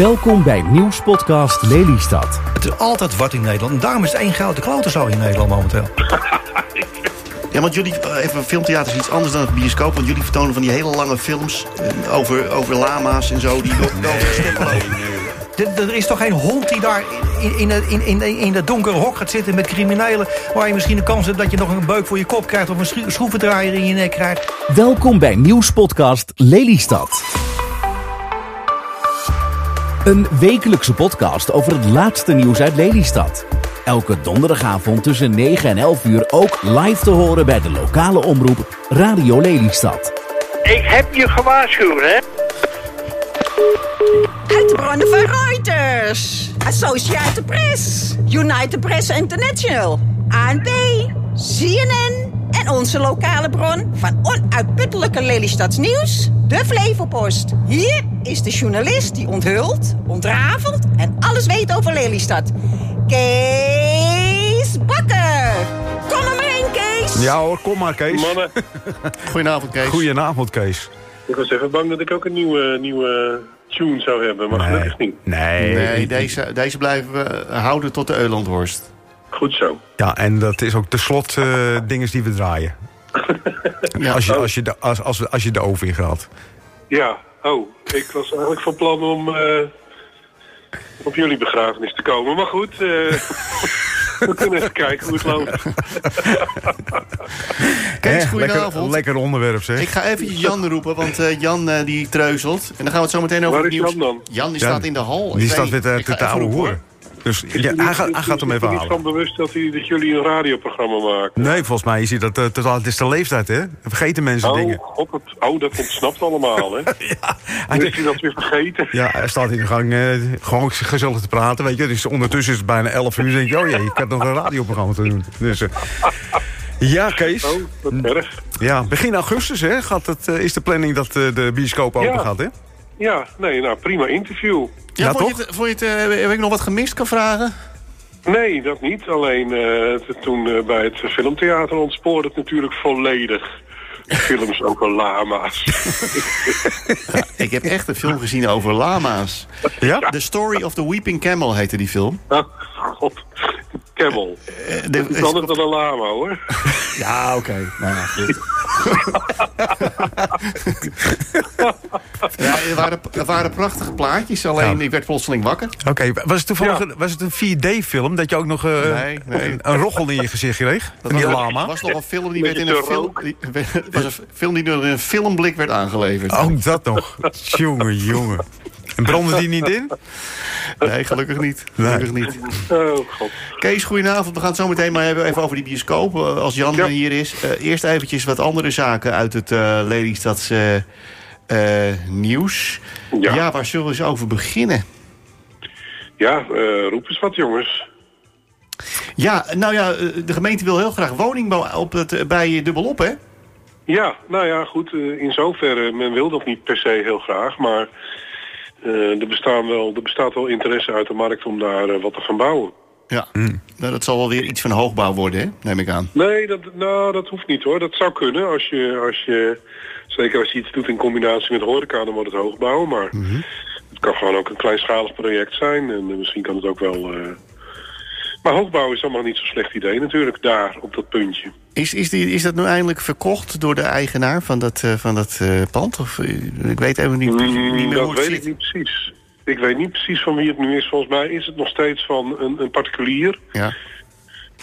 Welkom bij Nieuwspodcast Lelystad. Het is altijd wat in Nederland. En daarom is het één grote klotenzooi in Nederland momenteel. Ja, want jullie, eh, even filmtheater is iets anders dan het bioscoop. Want jullie vertonen van die hele lange films eh, over, over lama's en zo. Die door over steppen lopen. Er- is toch geen hond die daar in, in, in, in, in, dat donkere hok gaat zitten met criminelen... waar je misschien een kans hebt dat je nog een beuk voor je kop krijgt... of een schro- schroevendraaier in je nek krijgt. Welkom bij Nieuwspodcast Lelystad. Een wekelijkse podcast over het laatste nieuws uit Lelystad. Elke donderdagavond tussen 9 en 11 uur ook live te horen bij de lokale omroep Radio Lelystad. Ik heb je gewaarschuwd, hè? De bronnen van Reuters, Associated Press, United Press International, ANP, CNN en onze lokale bron van onuitputtelijke Lelystads nieuws, de Flevopost. Hier is de journalist die onthult, ontrafelt en alles weet over Lelystad. Kees Bakker. Kom er maar in, Kees. Ja hoor, kom maar Kees. Mannen, Goedenavond, Kees. Goedenavond Kees. ik was even bang dat ik ook een nieuwe, nieuwe tune zou hebben, maar gelukkig niet. Nee. Nee, deze, deze blijven we houden tot de Eulandhorst. Goed zo. Ja, en dat is ook de slot eh dinges die we draaien. Ja, Als je, als, je de, als, als, als je de oven in gaat. Ja, oh, ik was eigenlijk van plan om eh, op jullie begrafenis te komen. Maar goed, eh, we kunnen even kijken hoe het loopt. Kees, goedenavond. Lekker, lekker onderwerp zeg. Ik ga eventjes Jan roepen, want eh, Jan die treuzelt. En dan gaan we het zo meteen over Waar het is nieuws. Jan dan? Jan die staat in de hal. die Ik staat weet weer te, Ik te, Dus ja, hij, gaat, hij gaat hem even Ik ben halen. van bewust dat, hij, dat jullie een radioprogramma maken. Nee, volgens mij is hij dat, eh, het is de leeftijd hè. Vergeten mensen Oh, dingen. god, het, oh, dat ontsnapt allemaal, hè? Hij, Dan is hij dat weer vergeten. ja, hij staat in de gang eh, gewoon gezellig te praten, weet je. Dus ondertussen is het bijna 11 uur. Denk je, oh jee, ik heb nog een radioprogramma te doen. Dus, eh, ja, Kees. Oh, erg. Ja, begin augustus hè, gaat het, is de planning dat de bioscoop open Ja. gaat, hè? Ja, nee, nou, prima interview. Ja, Ja, vond je toch? het, vond je het, eh, heb ik nog wat gemist, kan vragen? Nee, dat niet. Alleen eh, toen eh, bij het filmtheater ontspoorde het natuurlijk volledig. Films over lama's. Ik heb echt een film gezien over lama's. Ja? The Story of the Weeping Camel heette die film. Ah, God. Camel. Eh, de- Het is anders dan een lama, hoor. Ja, oké. Nou, ja, goed. ja, er, waren, er waren prachtige plaatjes, alleen Ja. ik werd plotseling wakker. Oké, was het toevallig Ja. was het een 4D-film dat je ook nog eh, Nee, nee. Een, een rochel in je gezicht kreeg? Dat was, lama? was nog een film die Met werd in een film. Die, was een film die door een filmblik werd aangeleverd. Ook dat nog. jongen, jongen. En brandde die niet in? Nee, gelukkig niet. Gelukkig niet. Oh, god. Kees, goedenavond. We gaan het zo meteen maar hebben even over die bioscoop. eh, Als Jan Ja. hier is. Eh, eerst eventjes wat andere zaken uit het eh Lelystadse nieuws. Ja. Ja. waar zullen we eens over beginnen? Ja, roep eens wat, jongens. Ja, nou ja, de gemeente wil heel graag woningbouw op het, bij Dubbelop, hè? Ja, nou ja, goed. in zoverre, men wil dat niet per se heel graag, maar eh, er, bestaan wel, er bestaat wel interesse uit de markt om daar wat te gaan bouwen. Ja. Nou, dat zal wel weer iets van hoogbouw worden, hè? Neem ik aan. Nee, dat, nou, dat hoeft niet hoor. Dat zou kunnen als je, als je, zeker als je iets doet in combinatie met horeca, dan wordt het hoogbouw. Maar het kan gewoon ook een kleinschalig project zijn en eh, misschien kan het ook wel... eh, Maar hoogbouw is allemaal niet zo'n slecht idee natuurlijk, daar, op dat puntje. Is, is, die, is dat nu eindelijk verkocht door de eigenaar van dat, eh, van dat eh, pand? Of, ik weet even niet, niet Mm, meer dat hoe het weet zit. ik niet precies. Ik weet niet precies van wie het nu is. Volgens mij is het nog steeds van een, een particulier. Ja.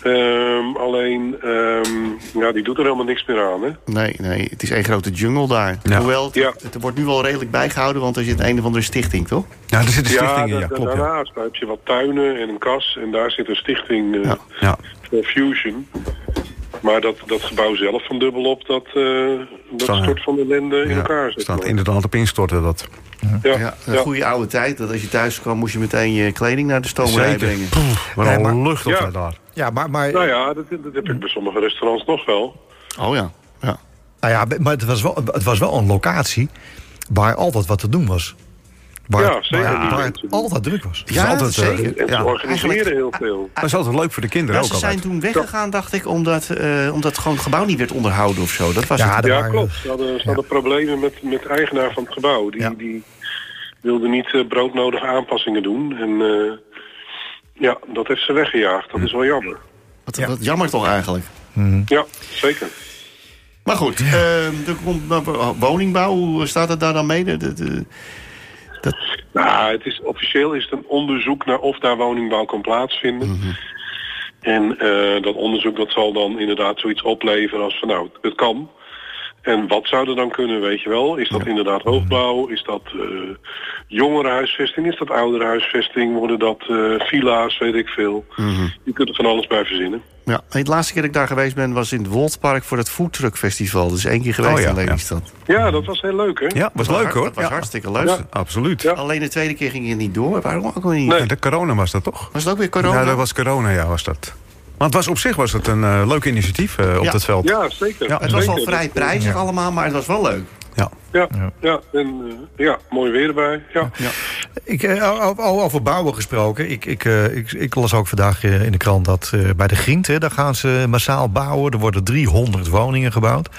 Ehm, alleen, ehm, ja, die doet er helemaal niks meer aan, hè? Nee, nee, het is één grote jungle daar. Ja. Hoewel, het, Ja. het wordt nu wel redelijk bijgehouden, want er zit een of andere stichting, toch? Ja, er zit een stichting in, ja, klopt. Ja. daarnaast heb je wat tuinen en een kas. En daar zit een stichting eh, Ja. Ja. voor Fusion. Maar dat, dat gebouw zelf van Dubbelop, dat, eh dat stort van ellende in Ja, elkaar. Zeg staat inderdaad op instorten dat. Ja, Ja, ja. een goede oude tijd, dat als je thuis kwam, moest je meteen je kleding naar de stomerij brengen. Poeh, maar Nee, al maar- lucht op Ja. daar. Ja, maar, maar, Nou ja, dat, dat heb ik bij sommige restaurants nog wel. Oh ja, ja. nou ja, maar het, was wel, het was wel een locatie waar altijd wat te doen was. Waar, Ja, zeker. Waar, het altijd druk was. Ja, altijd, eh, zeker. En ja. ze organiseren eigenlijk- heel veel. Dat is altijd leuk voor de kinderen ook ze zijn altijd. toen weggegaan, dacht ik, omdat, eh, omdat gewoon het gebouw niet werd onderhouden of zo. Dat was Ja, het. Ja, klopt. Ze hadden, ze hadden problemen met, met de eigenaar van het gebouw. Die, Ja. die, wilde niet eh, broodnodige aanpassingen doen. En eh, ja, dat heeft ze weggejaagd. Dat is wel jammer. Wat, wat jammer toch eigenlijk. Ja, zeker. Maar goed, eh, er komt nou, woningbouw. Hoe staat het daar dan mee? De, de, de- Nou, het is, officieel is het een onderzoek naar of daar woningbouw kan plaatsvinden. En eh, dat onderzoek dat zal dan inderdaad zoiets opleveren als van nou, het kan. En wat zou er dan kunnen, weet je wel? Is dat inderdaad hoogbouw? Is dat eh jongerenhuisvesting? Is dat ouderenhuisvesting? Worden dat eh, villa's? Weet ik veel. Je kunt er van alles bij verzinnen. ja. De laatste keer dat ik daar geweest ben was in het Wolfpark voor het Foodtruck Festival. Dus één keer geweest Oh ja, in ja. Lelystad. Ja, dat was heel leuk, hè? Ja, was leuk hoor. Dat was Ja, hartstikke leuk. Ja. Absoluut. Ja. Alleen de tweede keer ging je niet door. Waarom ook niet? Nee. De corona was dat toch? Was het ook weer corona? Ja, dat was corona, ja, was dat. Maar het was, op zich was het een eh, leuk initiatief eh, op Ja. dat veld. Ja, zeker. Ja, Het was wel vrij prijzig allemaal, maar het was wel leuk. Ja. Ja, ja. en eh, ja, mooi weer erbij. Ja. Ik, o- o- over bouwen gesproken. Ik, ik, eh, ik, ik las ook vandaag in de krant dat eh, bij de Grient... Hè, daar gaan ze massaal bouwen. Er worden 300 woningen gebouwd.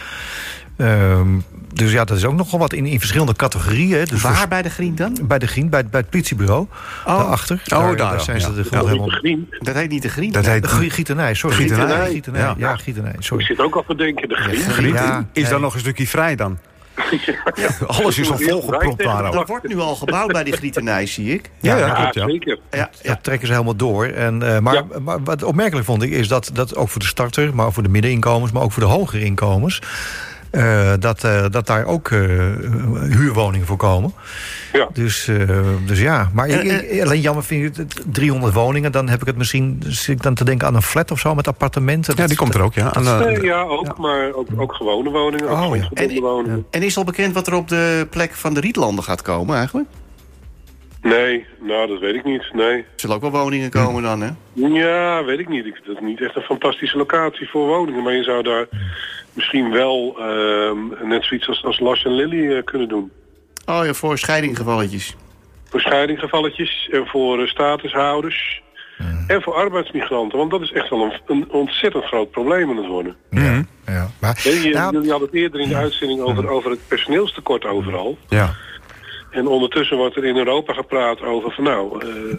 Ehm, dus ja, dat is ook nogal wat in, in verschillende categorieën. hè. Dus voor- Waar bij de Grien dan? bij de Grient, bij, bij het politiebureau. Daarachter. daar, daar, zijn ze ja. de Ja. helemaal... Grien. Dat heet niet de Grien. Dat heet Gietenij, sorry. Gietenij. Gietenij, Ja. ja, Gietenij, Ik sorry. zit ook al te denken, de Grien. Griet. Ja, is nee. daar nog een stukje vrij dan? Alles is al volgepropt daar Er wordt nu al gebouwd bij die Grietenij, zie ik. Ja, ja, Ja, klopt, ja. zeker. Ja, Dat trekken ze helemaal door. En, eh, maar, Ja. maar wat opmerkelijk vond ik is dat, dat ook voor de starter, maar ook voor de middeninkomens, maar ook voor de hogere inkomens, eh, dat, eh, dat daar ook eh, huurwoningen voor komen. Ja. Dus, eh, dus ja, maar ik, En, ik- alleen jammer vind ik het 300 woningen, dan heb ik het misschien zit ik dan te denken aan een flat of zo met appartementen. Ja, die komt er ook, ja. Aan de- Nee, ja, ook, maar ook, ook gewone woningen. Ook Oh, ja. En- woningen. En is al bekend wat er op de plek van de Rietlanden gaat komen eigenlijk? Nee, nou, dat weet ik niet. Nee. Er zullen ook wel woningen komen dan, hè? Ja, weet ik niet. Ik, dat is niet echt een fantastische locatie voor woningen. Maar je zou daar misschien wel ehm, net zoiets als, als Las en Lily eh, kunnen doen. Oh ja, voor scheidinggevalletjes. Voor scheidinggevalletjes en voor eh, statushouders. En voor arbeidsmigranten. Want dat is echt wel een, een ontzettend groot probleem aan het worden. Mhm. Ja, maar, je, nou, jullie hadden het eerder in de uitzending over, over het personeelstekort overal. Ja. En ondertussen wordt er in Europa gepraat over van nou, eh,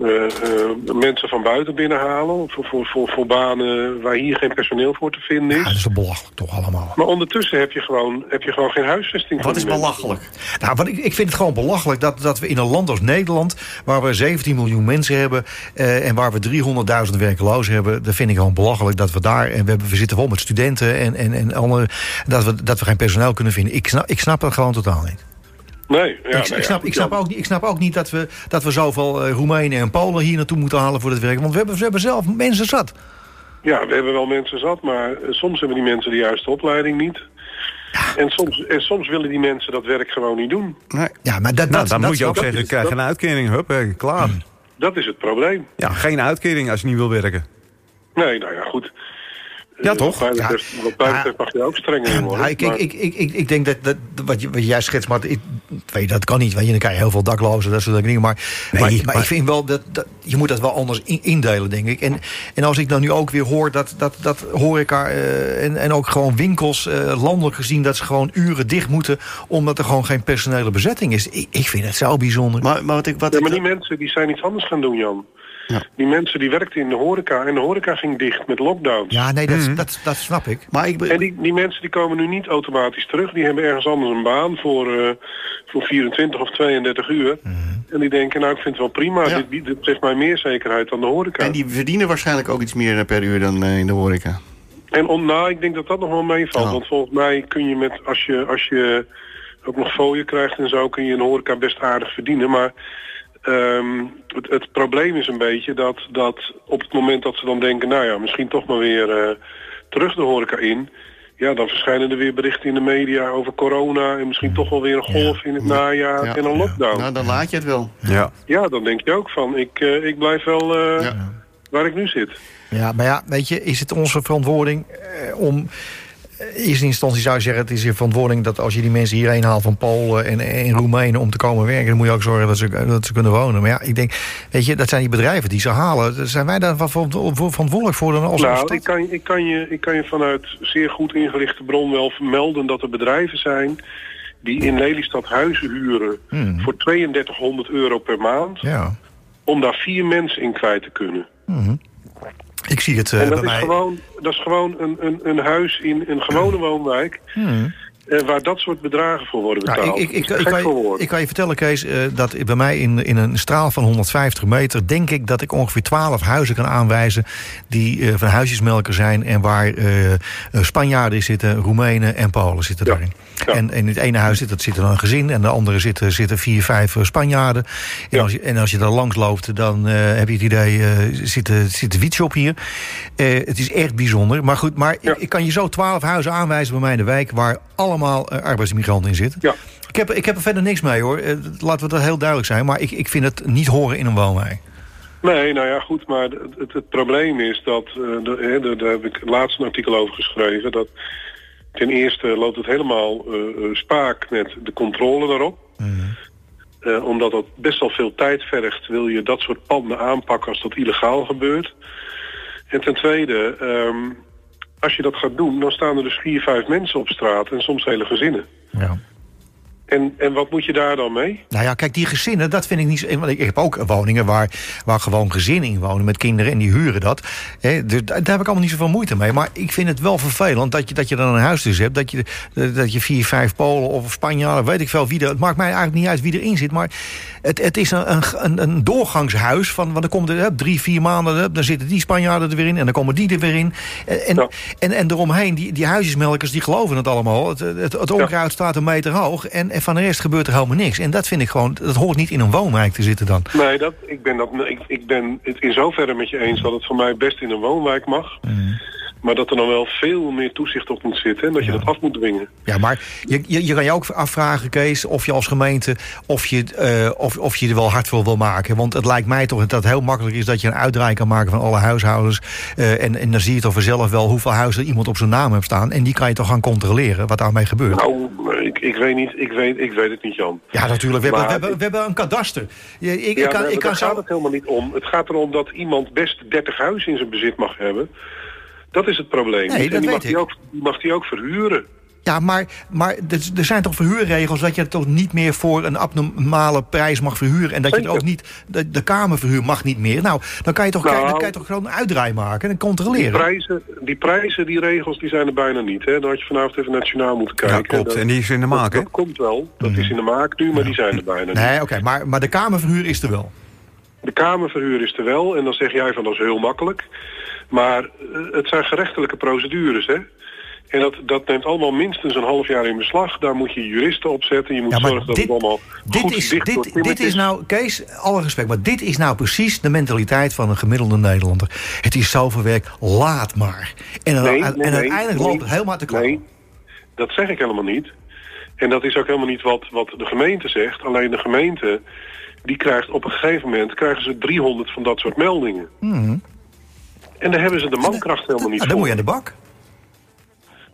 eh, eh, mensen van buiten binnenhalen voor, voor, voor, voor banen waar hier geen personeel voor te vinden ja, dat is. is belachelijk toch allemaal. Maar ondertussen heb je gewoon, heb je gewoon geen huisvesting voor Wat is belachelijk? Nou, wat ik, ik vind het gewoon belachelijk dat, dat we in een land als Nederland... waar we 17 miljoen mensen hebben eh, en waar we 300.000 werklozen hebben... dat vind ik gewoon belachelijk dat we daar... en we, hebben, we zitten vol met studenten en, en, en andere... Dat we, dat we geen personeel kunnen vinden. Ik snap, ik snap dat gewoon totaal niet. Nee, ja, ik, ik, ja, snap, ik, snap ook, niet- ik snap ook niet dat we, dat we zoveel eh, Roemenen en Polen hier naartoe moeten halen voor dit werk. Want we hebben, we hebben zelf mensen zat. Ja, we hebben wel mensen zat, maar eh, soms hebben die mensen de juiste opleiding niet. En soms, en soms willen die mensen dat werk gewoon niet doen. Nee. Ja, maar dat, Nou, dat, dan dat moet je ook snap ik. zeggen, krijg een uitkering. Hup, klaar. Dat is het probleem. Ja, geen uitkering als je niet wil werken. Nee, nou ja, goed. Ja, Eh, toch? Wat mij betreft, mag je ook strenger in worden. Ik, ik, ik, ik, ik, ik denk dat, dat wat, je, wat jij schetst, maar ik, weet je, dat kan niet. Weet je, dan krijg je heel veel daklozen, dat soort dingen. Maar, maar, maar, maar- ik vind wel dat, dat je moet dat wel anders in- indelen, denk ik. En, en als ik dan nu ook weer hoor dat, dat, dat horeca eh, en, en ook gewoon winkels, eh, landelijk gezien, dat ze gewoon uren dicht moeten, omdat er gewoon geen personele bezetting is. Ik, ik vind het zo bijzonder. Maar, maar wat ik... Wat Ja, maar die mensen die zijn iets anders gaan doen, Jan. Ja. Die mensen die werkten in de horeca en de horeca ging dicht met lockdowns. ja, nee, dat, dat, dat snap ik. maar ik, En die, die mensen die komen nu niet automatisch terug. Die hebben ergens anders een baan voor, eh, voor 24 of 32 uur. En die denken, nou ik vind het wel prima. Ja. Dit, dit geeft mij meer zekerheid dan de horeca. en die verdienen waarschijnlijk ook iets meer per uur dan eh, in de horeca. En om, nou, ik denk dat dat nog wel meevalt. Oh. Want volgens mij kun je met, als je, als je ook nog fooien krijgt en zo, kun je in de horeca best aardig verdienen. Maar ehm, het, het probleem is een beetje dat, dat op het moment dat ze dan denken, nou ja, misschien toch maar weer eh, terug de horeca in. Ja, dan verschijnen er weer berichten in de media over corona en misschien toch wel weer een golf in het najaar Ja. en een lockdown. Nou, dan laat je het wel. Ja. Ja, dan denk je ook van, ik, eh, ik blijf wel eh, Ja. waar ik nu zit. Ja, maar ja, weet je, is het onze verantwoording om... In eerste instantie zou je zeggen, het is je verantwoording dat als je die mensen hierheen haalt van Polen en, en Roemenen om te komen werken, dan moet je ook zorgen dat ze, dat ze kunnen wonen. Maar ja, ik denk, weet je, dat zijn die bedrijven die ze halen. Zijn wij daar verantwoordelijk voor dan als Nou, ik kan, ik, kan je, ik kan je vanuit zeer goed ingerichte bron wel vermelden dat er bedrijven zijn die in Lelystad huizen huren Hmm. voor 3200 euro per maand... Ja. om daar vier mensen in kwijt te kunnen. Ik zie het eh, en dat bij is, mij. gewoon, dat is gewoon een, een, een huis in een gewone woonwijk... eh, waar dat soort bedragen voor worden. Nou, betaald. ik, ik, ik, kan je, ik kan je vertellen, Kees, eh, dat bij mij in, in een straal van 150 meter... denk ik dat ik ongeveer 12 huizen kan aanwijzen... die eh, van huisjesmelker zijn en waar Spanjaarden zitten... Roemenen en Polen zitten Ja. daarin. Ja. En, in het ene huis zit, dat zit er een gezin... en de andere zitten, zitten vier, vijf Spanjaarden. En, Ja. als je, en als je daar langs loopt, dan heb je het idee... zit, de- zit de wietshop hier. Het is echt bijzonder. Maar goed, maar ik kan je zo 12 huizen aanwijzen bij mij in de wijk... waar allemaal eh, arbeidsmigranten in zitten. Ja. Ik heb, ik heb er verder niks mee hoor. Eh, Laten we dat heel duidelijk zijn. Maar ik, ik vind het niet horen in een woonwijk. Nee, nou ja, goed, maar het, het, het probleem is dat, eh, de, daar heb ik laatst een artikel over geschreven, dat ten eerste loopt het helemaal spaak met de controle daarop. Eh, omdat dat best wel veel tijd vergt, wil je dat soort panden aanpakken als dat illegaal gebeurt. En ten tweede, ehm, als je dat gaat doen, dan staan er dus vier, vijf mensen op straat en soms hele gezinnen. Ja. En, en wat moet je daar dan mee? Nou ja, kijk, die gezinnen, dat vind ik niet zo... Want ik, heb ook woningen waar, waar gewoon gezinnen in wonen met kinderen... en die huren dat. Dus daar, heb ik allemaal niet zoveel moeite mee. Maar ik vind het wel vervelend dat je, dat je dan een huis dus hebt... dat je, dat je vier, vijf Polen of Spanjaarden, weet ik veel wie er... het maakt mij eigenlijk niet uit wie erin zit... maar het, het is een, een, een doorgangshuis van... want dan komen er drie, vier maanden... dan zitten die Spanjaarden er weer in en dan komen die er weer in. En, en, Ja. en, en eromheen, die, die huisjesmelkers, die geloven het allemaal. Het, het, het onkruid staat een meter hoog en, en van de rest gebeurt er helemaal niks. En dat vind ik gewoon, dat hoort niet in een woonwijk te zitten dan. Nee, dat, ik, ben dat, ik, ik ben het in zoverre met je eens dat het voor mij best in een woonwijk mag. Maar dat er dan wel veel meer toezicht op moet zitten en dat je dat af moet dwingen. Ja, maar je, je, je kan je ook afvragen, Kees, of je als gemeente... of je, eh, of, of je er wel hard voor wil maken. Want het lijkt mij toch dat het heel makkelijk is... dat je een uitdraai kan maken van alle huishoudens. eh, en, en dan zie je toch vanzelf wel hoeveel huizen iemand op zijn naam heeft staan. En die kan je toch gaan controleren, wat daarmee gebeurt. Nou, ik, ik weet niet, ik weet, ik weet het niet, Jan. ja, natuurlijk. We hebben, we, hebben, we hebben een kadaster. Je- Ik, Ja, ik kan, ik kan daar gaat het helemaal niet om. Het gaat erom dat iemand best 30 huizen in zijn bezit mag hebben. Dat is het probleem. Nee, niet. dat en die weet mag, die ik. ook, die mag die ook verhuren. Ja, maar, maar er, zijn toch verhuurregels dat je het toch niet meer voor een abnormale prijs mag verhuren. En dat je het ook niet, de, de kamerverhuur mag niet meer. Nou, dan kan je toch, Nou, kijken, dan kan je toch gewoon een uitdraai maken en Die controleren. prijzen, die prijzen, die regels, die zijn er bijna niet. Hè? Dan had je vanavond even nationaal moeten kijken. Ja, klopt. Dat- En die is in de maak, hè? Dat komt wel. Dat is in de maak nu, maar die zijn er bijna niet. Nee, oké, maar, maar de kamerverhuur is er wel. De kamerverhuur is er wel. En dan zeg jij van dat is heel makkelijk. Maar eh, het zijn gerechtelijke procedures, hè. En dat, dat neemt allemaal minstens een half jaar in beslag. Daar moet je juristen op zetten. Je moet Ja, zorgen dat dit- het allemaal Dit goed is, dicht dit, doortimmerd dit is nou, Kees, alle respect, maar dit is nou precies de mentaliteit van een gemiddelde Nederlander. Het is zoveel werk, laat maar. En, dan- Nee, en nee, uiteindelijk nee. loopt het helemaal te klauwen. Nee, dat zeg ik helemaal niet. En dat is ook helemaal niet wat, wat de gemeente zegt. Alleen de gemeente, die krijgt op een gegeven moment... krijgen ze 300 van dat soort meldingen. En daar hebben ze de mankracht helemaal niet voor. dan moet je aan de bak.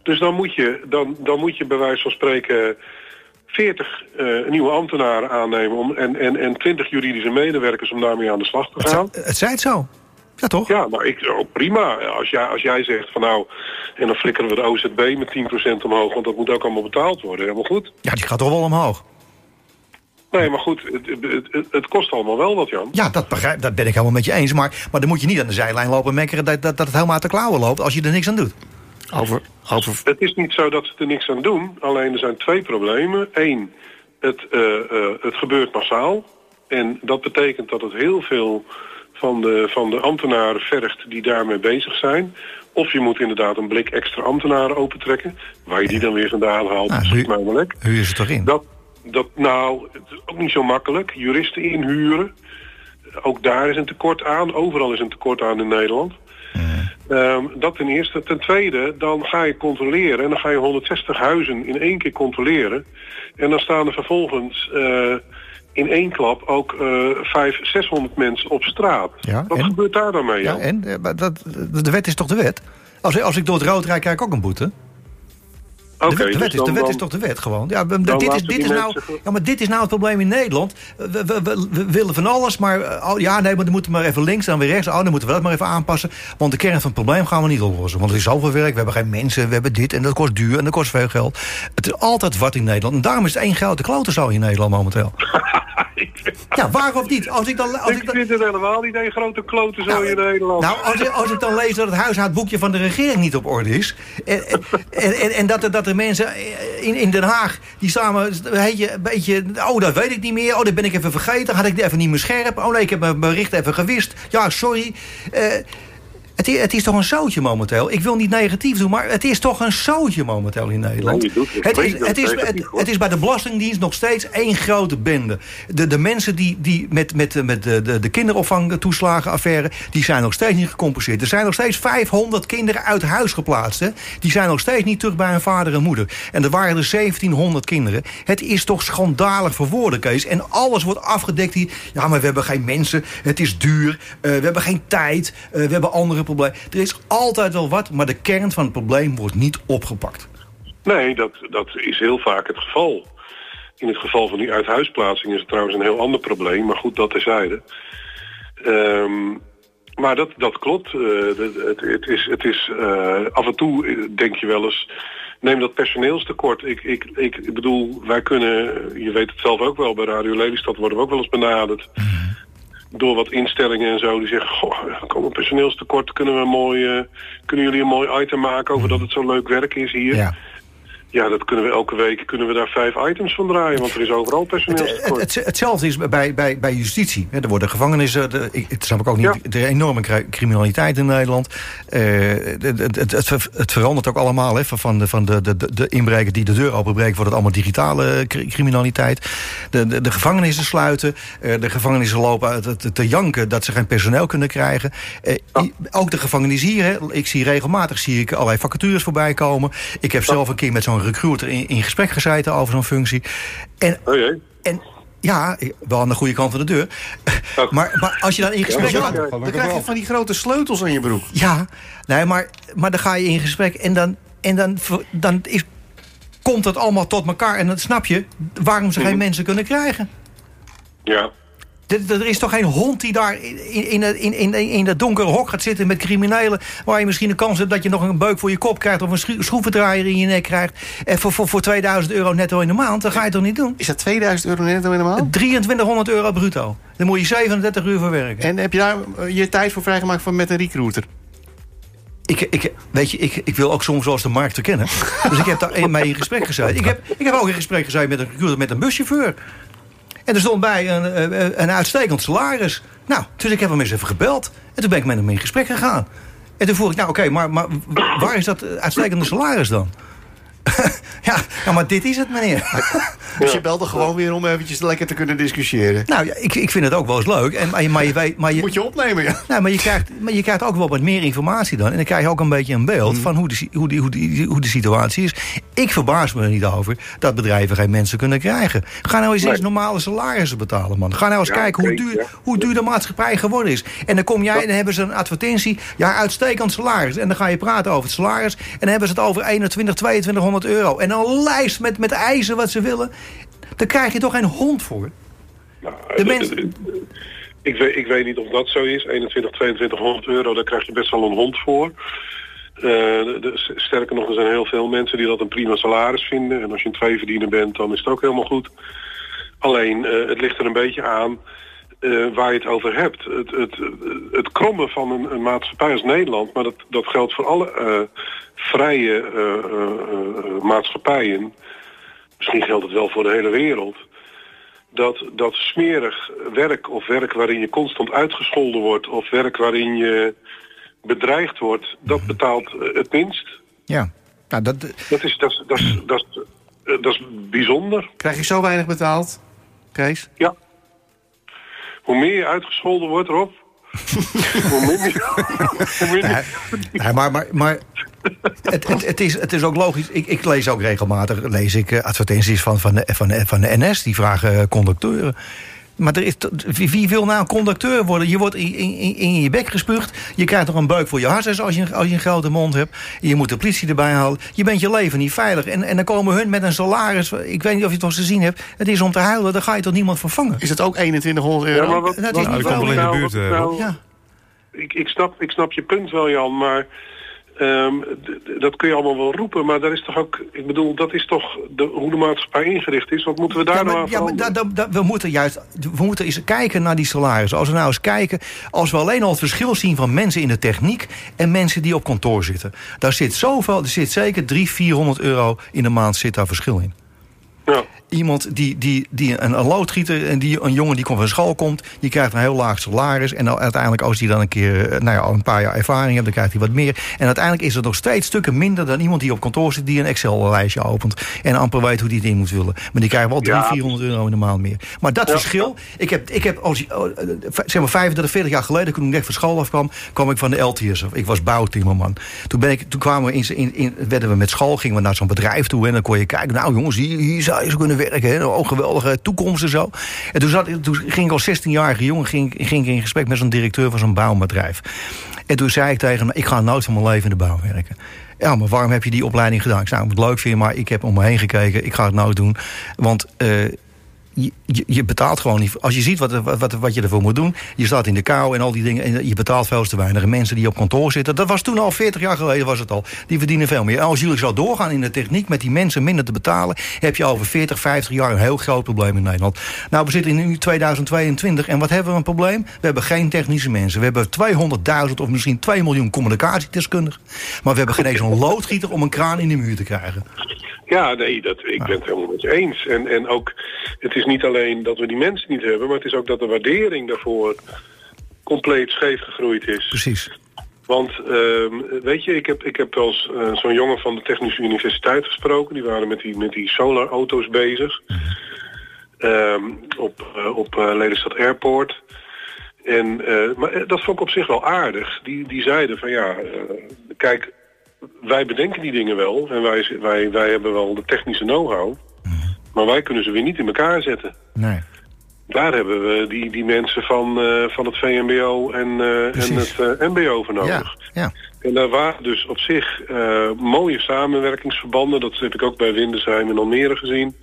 Dus dan moet je, dan, dan moet je bij wijze van spreken 40 eh, nieuwe ambtenaren aannemen om, en, en, en 20 juridische medewerkers om daarmee aan de slag te Het, gaan. zei- het zei het zo. Ja, toch? Ja, maar ik, oh, prima. Als jij, als jij zegt van nou, en dan flikkeren we de OZB met 10% omhoog, want dat moet ook allemaal betaald worden. Helemaal goed. Ja, die gaat toch wel omhoog. Nee, maar goed, het, het, het, kost allemaal wel wat, Jan. Ja, dat, begrijp, dat ben ik helemaal met je eens. Maar, maar dan moet je niet aan de zijlijn lopen mekkeren dat, dat, dat het helemaal uit de klauwen loopt als je er niks aan doet. Over, over, Het is niet zo dat ze er niks aan doen. Alleen er zijn twee problemen. Eén, het, eh, eh, het gebeurt massaal. En dat betekent dat het heel veel van de, van de ambtenaren vergt die daarmee bezig zijn. Of je moet inderdaad een blik extra ambtenaren opentrekken. Waar je die dan weer vandaan haalt, maar lek. Huur is het toch in? Dat, dat, nou, het is ook niet zo makkelijk. Juristen inhuren. Ook daar is een tekort aan. Overal is een tekort aan in Nederland. Ehm, dat ten eerste. Ten tweede, dan ga je controleren. En dan ga je 160 huizen in één keer controleren. En dan staan er vervolgens eh, in één klap ook eh 500, 600 mensen op straat. Ja, Wat en? gebeurt daar dan mee, Ja, en? Eh, Dat, de wet is toch de wet? Als, als ik door het rood rijd, krijg ik ook een boete. De, Oké, wet, de, dus wet is, de wet is toch de wet gewoon? Ja, dit, is, dit, is nou, ja, maar dit is nou het probleem in Nederland. We, we, we, we willen van alles, maar eh, oh, ja, nee, maar dan moeten we maar even links en dan weer rechts. Oh, dan moeten we dat maar even aanpassen. Want de kern van het probleem gaan we niet oplossen. Want er is zoveel werk, we hebben geen mensen, we hebben dit en dat kost duur en dat kost veel geld. Het is altijd wat in Nederland. En daarom is het één grote klotenzooi in Nederland momenteel. Ja, waarom niet? Als ik dan, als ik Ik dan, vind het helemaal niet een grote klote zo Nou, in Nederland. nou, als ik, als ik dan lees dat het huishoudboekje van de regering niet op orde is... en, en, en, en dat, er, dat er mensen in, in Den Haag, die samen heet je, een beetje... oh, dat weet ik niet meer, oh, dat ben ik even vergeten... had ik even niet meer scherp, oh nee, ik heb mijn bericht even gewist... ja, sorry... Eh, het is, het is toch een zootje momenteel. Ik wil niet negatief doen, maar het is toch een zootje momenteel in Nederland. Nee, doet het. het, is, het, is, het, bij de Belastingdienst nog steeds één grote bende. De, de mensen die, die met, met, met de, de, de kinderopvangtoeslagenaffaire... die zijn nog steeds niet gecompenseerd. Er zijn nog steeds 500 kinderen uit huis geplaatst. Hè? Die zijn nog steeds niet terug bij hun vader en moeder. En er waren er 1700 kinderen. Het is toch schandalig voor woorden, Kees. En alles wordt afgedekt hier. Ja, maar we hebben geen mensen. Het is duur. eh, we hebben geen tijd. eh, we hebben andere problemen. Er is altijd wel wat, maar de kern van het probleem wordt niet opgepakt. Nee, dat, dat is heel vaak het geval. In het geval van die uithuisplaatsing is het trouwens een heel ander probleem. Maar goed, dat terzijde. Ehm maar dat, dat klopt. Eh, het, het is, het is eh, af en toe eh, denk je wel eens... Neem dat personeelstekort. Ik, ik, ik bedoel, wij kunnen... Je weet het zelf ook wel, bij Radio Lelystad worden we ook wel eens benaderd. Door wat instellingen en zo. Die zeggen, goh, komt een personeelstekort. Kunnen, we een mooi, eh, kunnen jullie een mooi item maken over dat het zo leuk werk is hier? Ja. Ja, dat kunnen we elke week kunnen we daar vijf items van draaien, want er is overal personeelstekort. het, hetzelfde is bij, bij, bij justitie. Er worden gevangenissen. De, ik- het snap ik ook niet. Ja. De enorme cri- criminaliteit in Nederland. Eh, het, het, het, het ver- het verandert ook allemaal. Hè, van de, van de, de, de- inbreker die de deur openbreekt, wordt het allemaal digitale cri- criminaliteit. De, de, de gevangenissen sluiten. Eh, de gevangenissen lopen het- te janken dat ze geen personeel kunnen krijgen. Eh, Ook de gevangenis hier. Hè, ik zie regelmatig zie ik allerlei vacatures voorbij komen. Ik heb zelf een keer met zo'n recruiter in, in gesprek gezeten over zo'n functie. En Oh jee. en ja, wel aan de goede kant van de deur. Maar, maar als je dan in gesprek Ja, gaat... ja. Dan krijg je van die grote sleutels aan je broek. Ja, nee, maar, maar dan ga je in gesprek en dan, en dan, dan is, komt het allemaal tot elkaar. En dan snap je waarom ze geen mensen kunnen krijgen. Ja. Er, is toch geen hond die daar in, in, in, in, in dat donkere hok gaat zitten met criminelen... waar je misschien een kans hebt dat je nog een beuk voor je kop krijgt... of een schro- schroevendraaier in je nek krijgt... en voor, voor, voor 2000 euro netto in de maand. Dat ga je toch niet doen? Is dat 2000 euro netto in de maand? 2300 euro bruto. Daar moet je 37 uur voor werken. En heb je daar eh, je tijd voor vrijgemaakt van met een recruiter? Ik, ik, weet je, ik, ik wil ook soms zoals de markt te kennen. Dus ik heb daar mee in gesprek gezeten. Ik heb, ik heb ook in gesprek gezeten met een recruiter met een buschauffeur. En er stond bij een, eh, een uitstekend salaris. Nou, dus ik heb hem eens even gebeld. En toen ben ik met hem in gesprek gegaan. En toen vroeg ik, nou oké, maar, maar waar is dat uitstekende salaris dan? ja, nou, maar dit is het, meneer. Dus je belde gewoon weer om eventjes lekker te kunnen discussiëren. nou, ja, ik, ik vind het ook wel eens leuk. En, maar, je, maar je. Maar je, Moet je opnemen, ja. Nou, maar je, krijgt, maar je krijgt ook wel wat meer informatie dan. En dan krijg je ook een beetje een beeld van hoe de, hoe, die, hoe, die, hoe de situatie is. Ik verbaas me er niet over dat bedrijven geen mensen kunnen krijgen. Ga nou eens eens normale salarissen betalen, man. Ga nou eens Ja, kijken hoe duur, ja. hoe duur de maatschappij geworden is. En dan kom jij en dan hebben ze een advertentie. Ja, uitstekend salaris. En dan ga je praten over het salaris. En dan hebben ze het over 21, 2200 euro. En een lijst met, met eisen wat ze willen. Daar krijg je toch geen hond voor? Nou, De eh, mensen- eh, ik, weet, ik weet niet of dat zo is. 21, 2200 euro, daar krijg je best wel een hond voor. Eh, de- de- sterker nog, er zijn heel veel mensen die dat een prima salaris vinden. En als je een tweeverdiener bent, dan is het ook helemaal goed. Alleen, eh, het ligt er een beetje aan eh, waar je het over hebt. Het, het, het krommen van een, een maatschappij als Nederland... maar dat, dat geldt voor alle eh, vrije eh, maatschappijen... misschien geldt het wel voor de hele wereld... dat, dat smerig werk of werk waarin je constant uitgescholden wordt... of werk waarin je bedreigd wordt, dat betaalt het minst. Ja. Nou, dat, Dat is, dat, dat, dat is bijzonder. Krijg je zo weinig betaald, Kees? Ja. Hoe meer je uitgescholden wordt, Rob... hoe minder... hoe minder maar maar, maar het, het, het, is, het is ook logisch. Ik, ik lees ook regelmatig lees ik, eh, advertenties van, van, de, van, de, van de NS. Die vragen eh, conducteuren. Maar er is, wie, wie wil nou een conducteur worden? Je wordt in, in, in je bek gespuugd. Je krijgt nog een beuk voor je hartjes als je, als je een grote mond hebt. Je moet de politie erbij halen. Je bent je leven niet veilig. En, en dan komen hun met een salaris. Ik weet niet of je het wel eens gezien hebt. Het is om te huilen. Daar ga je toch niemand vervangen? Is het ook 2100 euro? Ja, maar wat, Dat is niet Nou, wel in de nou- buurt, eh, nou- Ja. ik, ik, snap, ik snap je punt wel, Jan, maar ehm, dat kun je allemaal wel roepen. Maar daar is toch ook, ik bedoel, dat is toch de, hoe de maatschappij ingericht is. Wat moeten we daar Ja, nou aan ja, maar veranderen? da- da- da- we moeten juist we moeten eens kijken naar die salarissen. Als we nou eens kijken, als we alleen al het verschil zien van mensen in de techniek en mensen die op kantoor zitten. Daar zit zoveel, er zit zeker 300, 400 euro in de maand zit daar verschil in. Ja. Iemand die, die, die een, een loodgieter, en die, een jongen die van school komt... die krijgt een heel laag salaris. En dan uiteindelijk, als hij dan een keer eh, nou ja, al een paar jaar ervaring heeft... dan krijgt hij wat meer. En uiteindelijk is het nog steeds stukken minder... dan iemand die op kantoor zit die een Excel-lijstje opent... en amper weet hoe die het in moet vullen. Maar die krijgt wel 300, Ja. 400 euro in de maand meer. Maar dat Ja. verschil... Ik heb, ik heb als, eh, zeg maar 35, 40 jaar geleden... toen ik net van school afkwam, kwam ik van de LTS af. Ik was bouwtimmerman. Toen, ben ik, toen kwamen we in, in, in, werden we met school, gingen we naar zo'n bedrijf toe... en dan kon je kijken, nou jongens, hier, hier zou je zo kunnen werken. Hè? Oh, geweldige toekomst en zo. En toen, zat, toen ging ik als 16-jarige jongen ging, ging ik in gesprek met zo'n directeur van zo'n bouwbedrijf. En toen zei ik tegen hem, ik ga nooit van mijn leven in de bouw werken. Ja, maar waarom heb je die opleiding gedaan? Ik zei, nou, het leuk vind, maar ik heb om me heen gekeken. Ik ga het nooit doen. Want eh, je, je, betaalt gewoon niet. Als je ziet wat, wat, wat, je ervoor moet doen. Je staat in de kou en al die dingen. En je betaalt veel te weinig. En mensen die op kantoor zitten. Dat was toen al 40 jaar geleden was het al. Die verdienen veel meer. En als jullie zo doorgaan in de techniek. Met die mensen minder te betalen. Heb je over 40, 50 jaar een heel groot probleem in Nederland. Nou, we zitten in nu 2022. En wat hebben we een probleem? We hebben geen technische mensen. We hebben 200.000 of misschien 2 miljoen communicatiedeskundigen. Maar we hebben geen eens een loodgieter om een kraan in de muur te krijgen. Ja, nee, dat, ik ben het helemaal met je eens. En, en ook, het is niet alleen dat we die mensen niet hebben... maar het is ook dat de waardering daarvoor compleet scheef gegroeid is. Precies. Want ehm, weet je, ik heb, ik heb wel eens eh, zo'n jongen van de Technische Universiteit gesproken. Die waren met die, met die solarauto's bezig. Ehm, op eh, op eh, Lelystad Airport. En, maar dat vond ik op zich wel aardig. Die, die zeiden van ja, kijk, wij bedenken die dingen wel. En wij, wij, wij hebben wel de technische know-how. Maar wij kunnen ze weer niet in elkaar zetten. Nee. Daar hebben we die, die mensen van, eh, van het VMBO en, eh, en het eh, MBO voor nodig. Ja, ja. En daar waren dus op zich mooie samenwerkingsverbanden. Dat heb ik ook bij Windesheim en Almere gezien.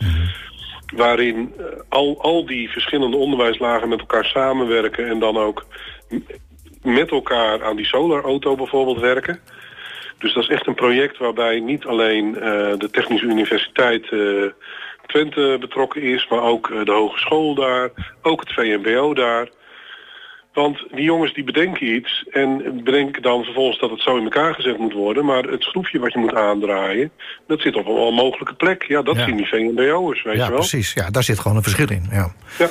Waarin al, al die verschillende onderwijslagen met elkaar samenwerken... en dan ook met elkaar aan die solarauto bijvoorbeeld werken. Dus dat is echt een project waarbij niet alleen eh, de Technische Universiteit eh, Twente betrokken is... maar ook eh, de hogeschool daar, ook het VMBO daar... Want die jongens die bedenken iets en bedenken dan vervolgens dat het zo in elkaar gezet moet worden. Maar het schroefje wat je moet aandraaien, dat zit op een onmogelijke plek. Ja, dat Ja. zien die VMBO'ers, weet Ja, je wel. precies. Ja, daar zit gewoon een verschil in. Ja. Ja.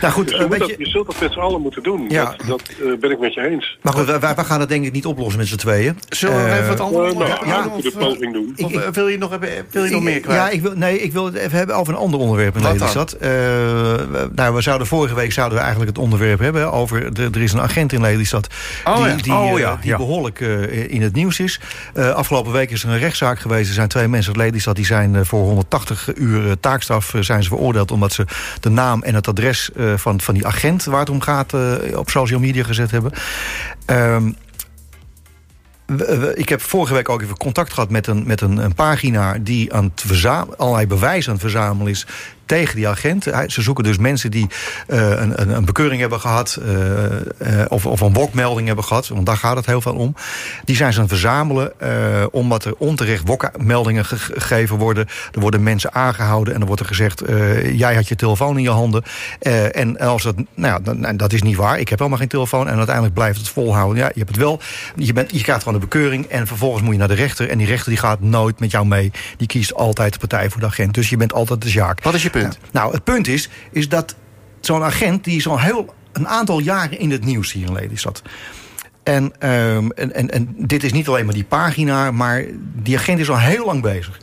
Nou goed, Dus eh, je, moet weet dat, je, je zult dat met z'n allen moeten doen. Ja. Dat, dat eh, ben ik met je eens. maar goed, wij, wij gaan het denk ik niet oplossen met z'n tweeën. Zullen we Eh, even wat Uh, nou, onderwerp ja, of, de poging doen. of, eh, wil je nog, hebben- wil je nog meer kwijt? Ja, ik wil, nee, ik wil het even hebben over een ander onderwerp in Wat dan? Lelystad. Eh, we- nou, we zouden vorige week zouden we eigenlijk het onderwerp hebben over... Er is een agent in Lelystad Oh, die, ja. die, Oh, eh, ja, die behoorlijk eh, in het nieuws is. Eh, afgelopen week is er een rechtszaak geweest. Er zijn twee mensen uit Lelystad die zijn voor 180 uur taakstraf zijn ze veroordeeld... omdat ze de naam en het adres van, van die agent waar het om gaat op social media gezet hebben. Ehm, ik heb vorige week ook even contact gehad met een, met een, een pagina... die aan het allerlei bewijs aan het verzamelen is tegen die agent. Ze zoeken dus mensen die eh, een, een, bekeuring hebben gehad... eh, eh, of, of een wokmelding hebben gehad, want daar gaat het heel veel om. Die zijn ze aan het verzamelen omdat er onterecht wokmeldingen ge- gegeven worden. Er worden mensen aangehouden en dan wordt er gezegd... jij had je telefoon in je handen. En als dat, nou ja, dat is niet waar. Ik heb helemaal geen telefoon. En uiteindelijk blijft het volhouden. Ja, je hebt het wel. Je, bent, je krijgt gewoon de bekeuring. En vervolgens moet je naar de rechter. En die rechter die gaat nooit met jou mee. Die kiest altijd de partij voor de agent. Dus je bent altijd de zaak. Wat is je? Nou, het punt is, is dat zo'n agent... die al heel een aantal jaren in het nieuws hier in Lelystad. En, ehm, en, en, en dit is niet alleen maar die pagina... maar die agent is al heel lang bezig.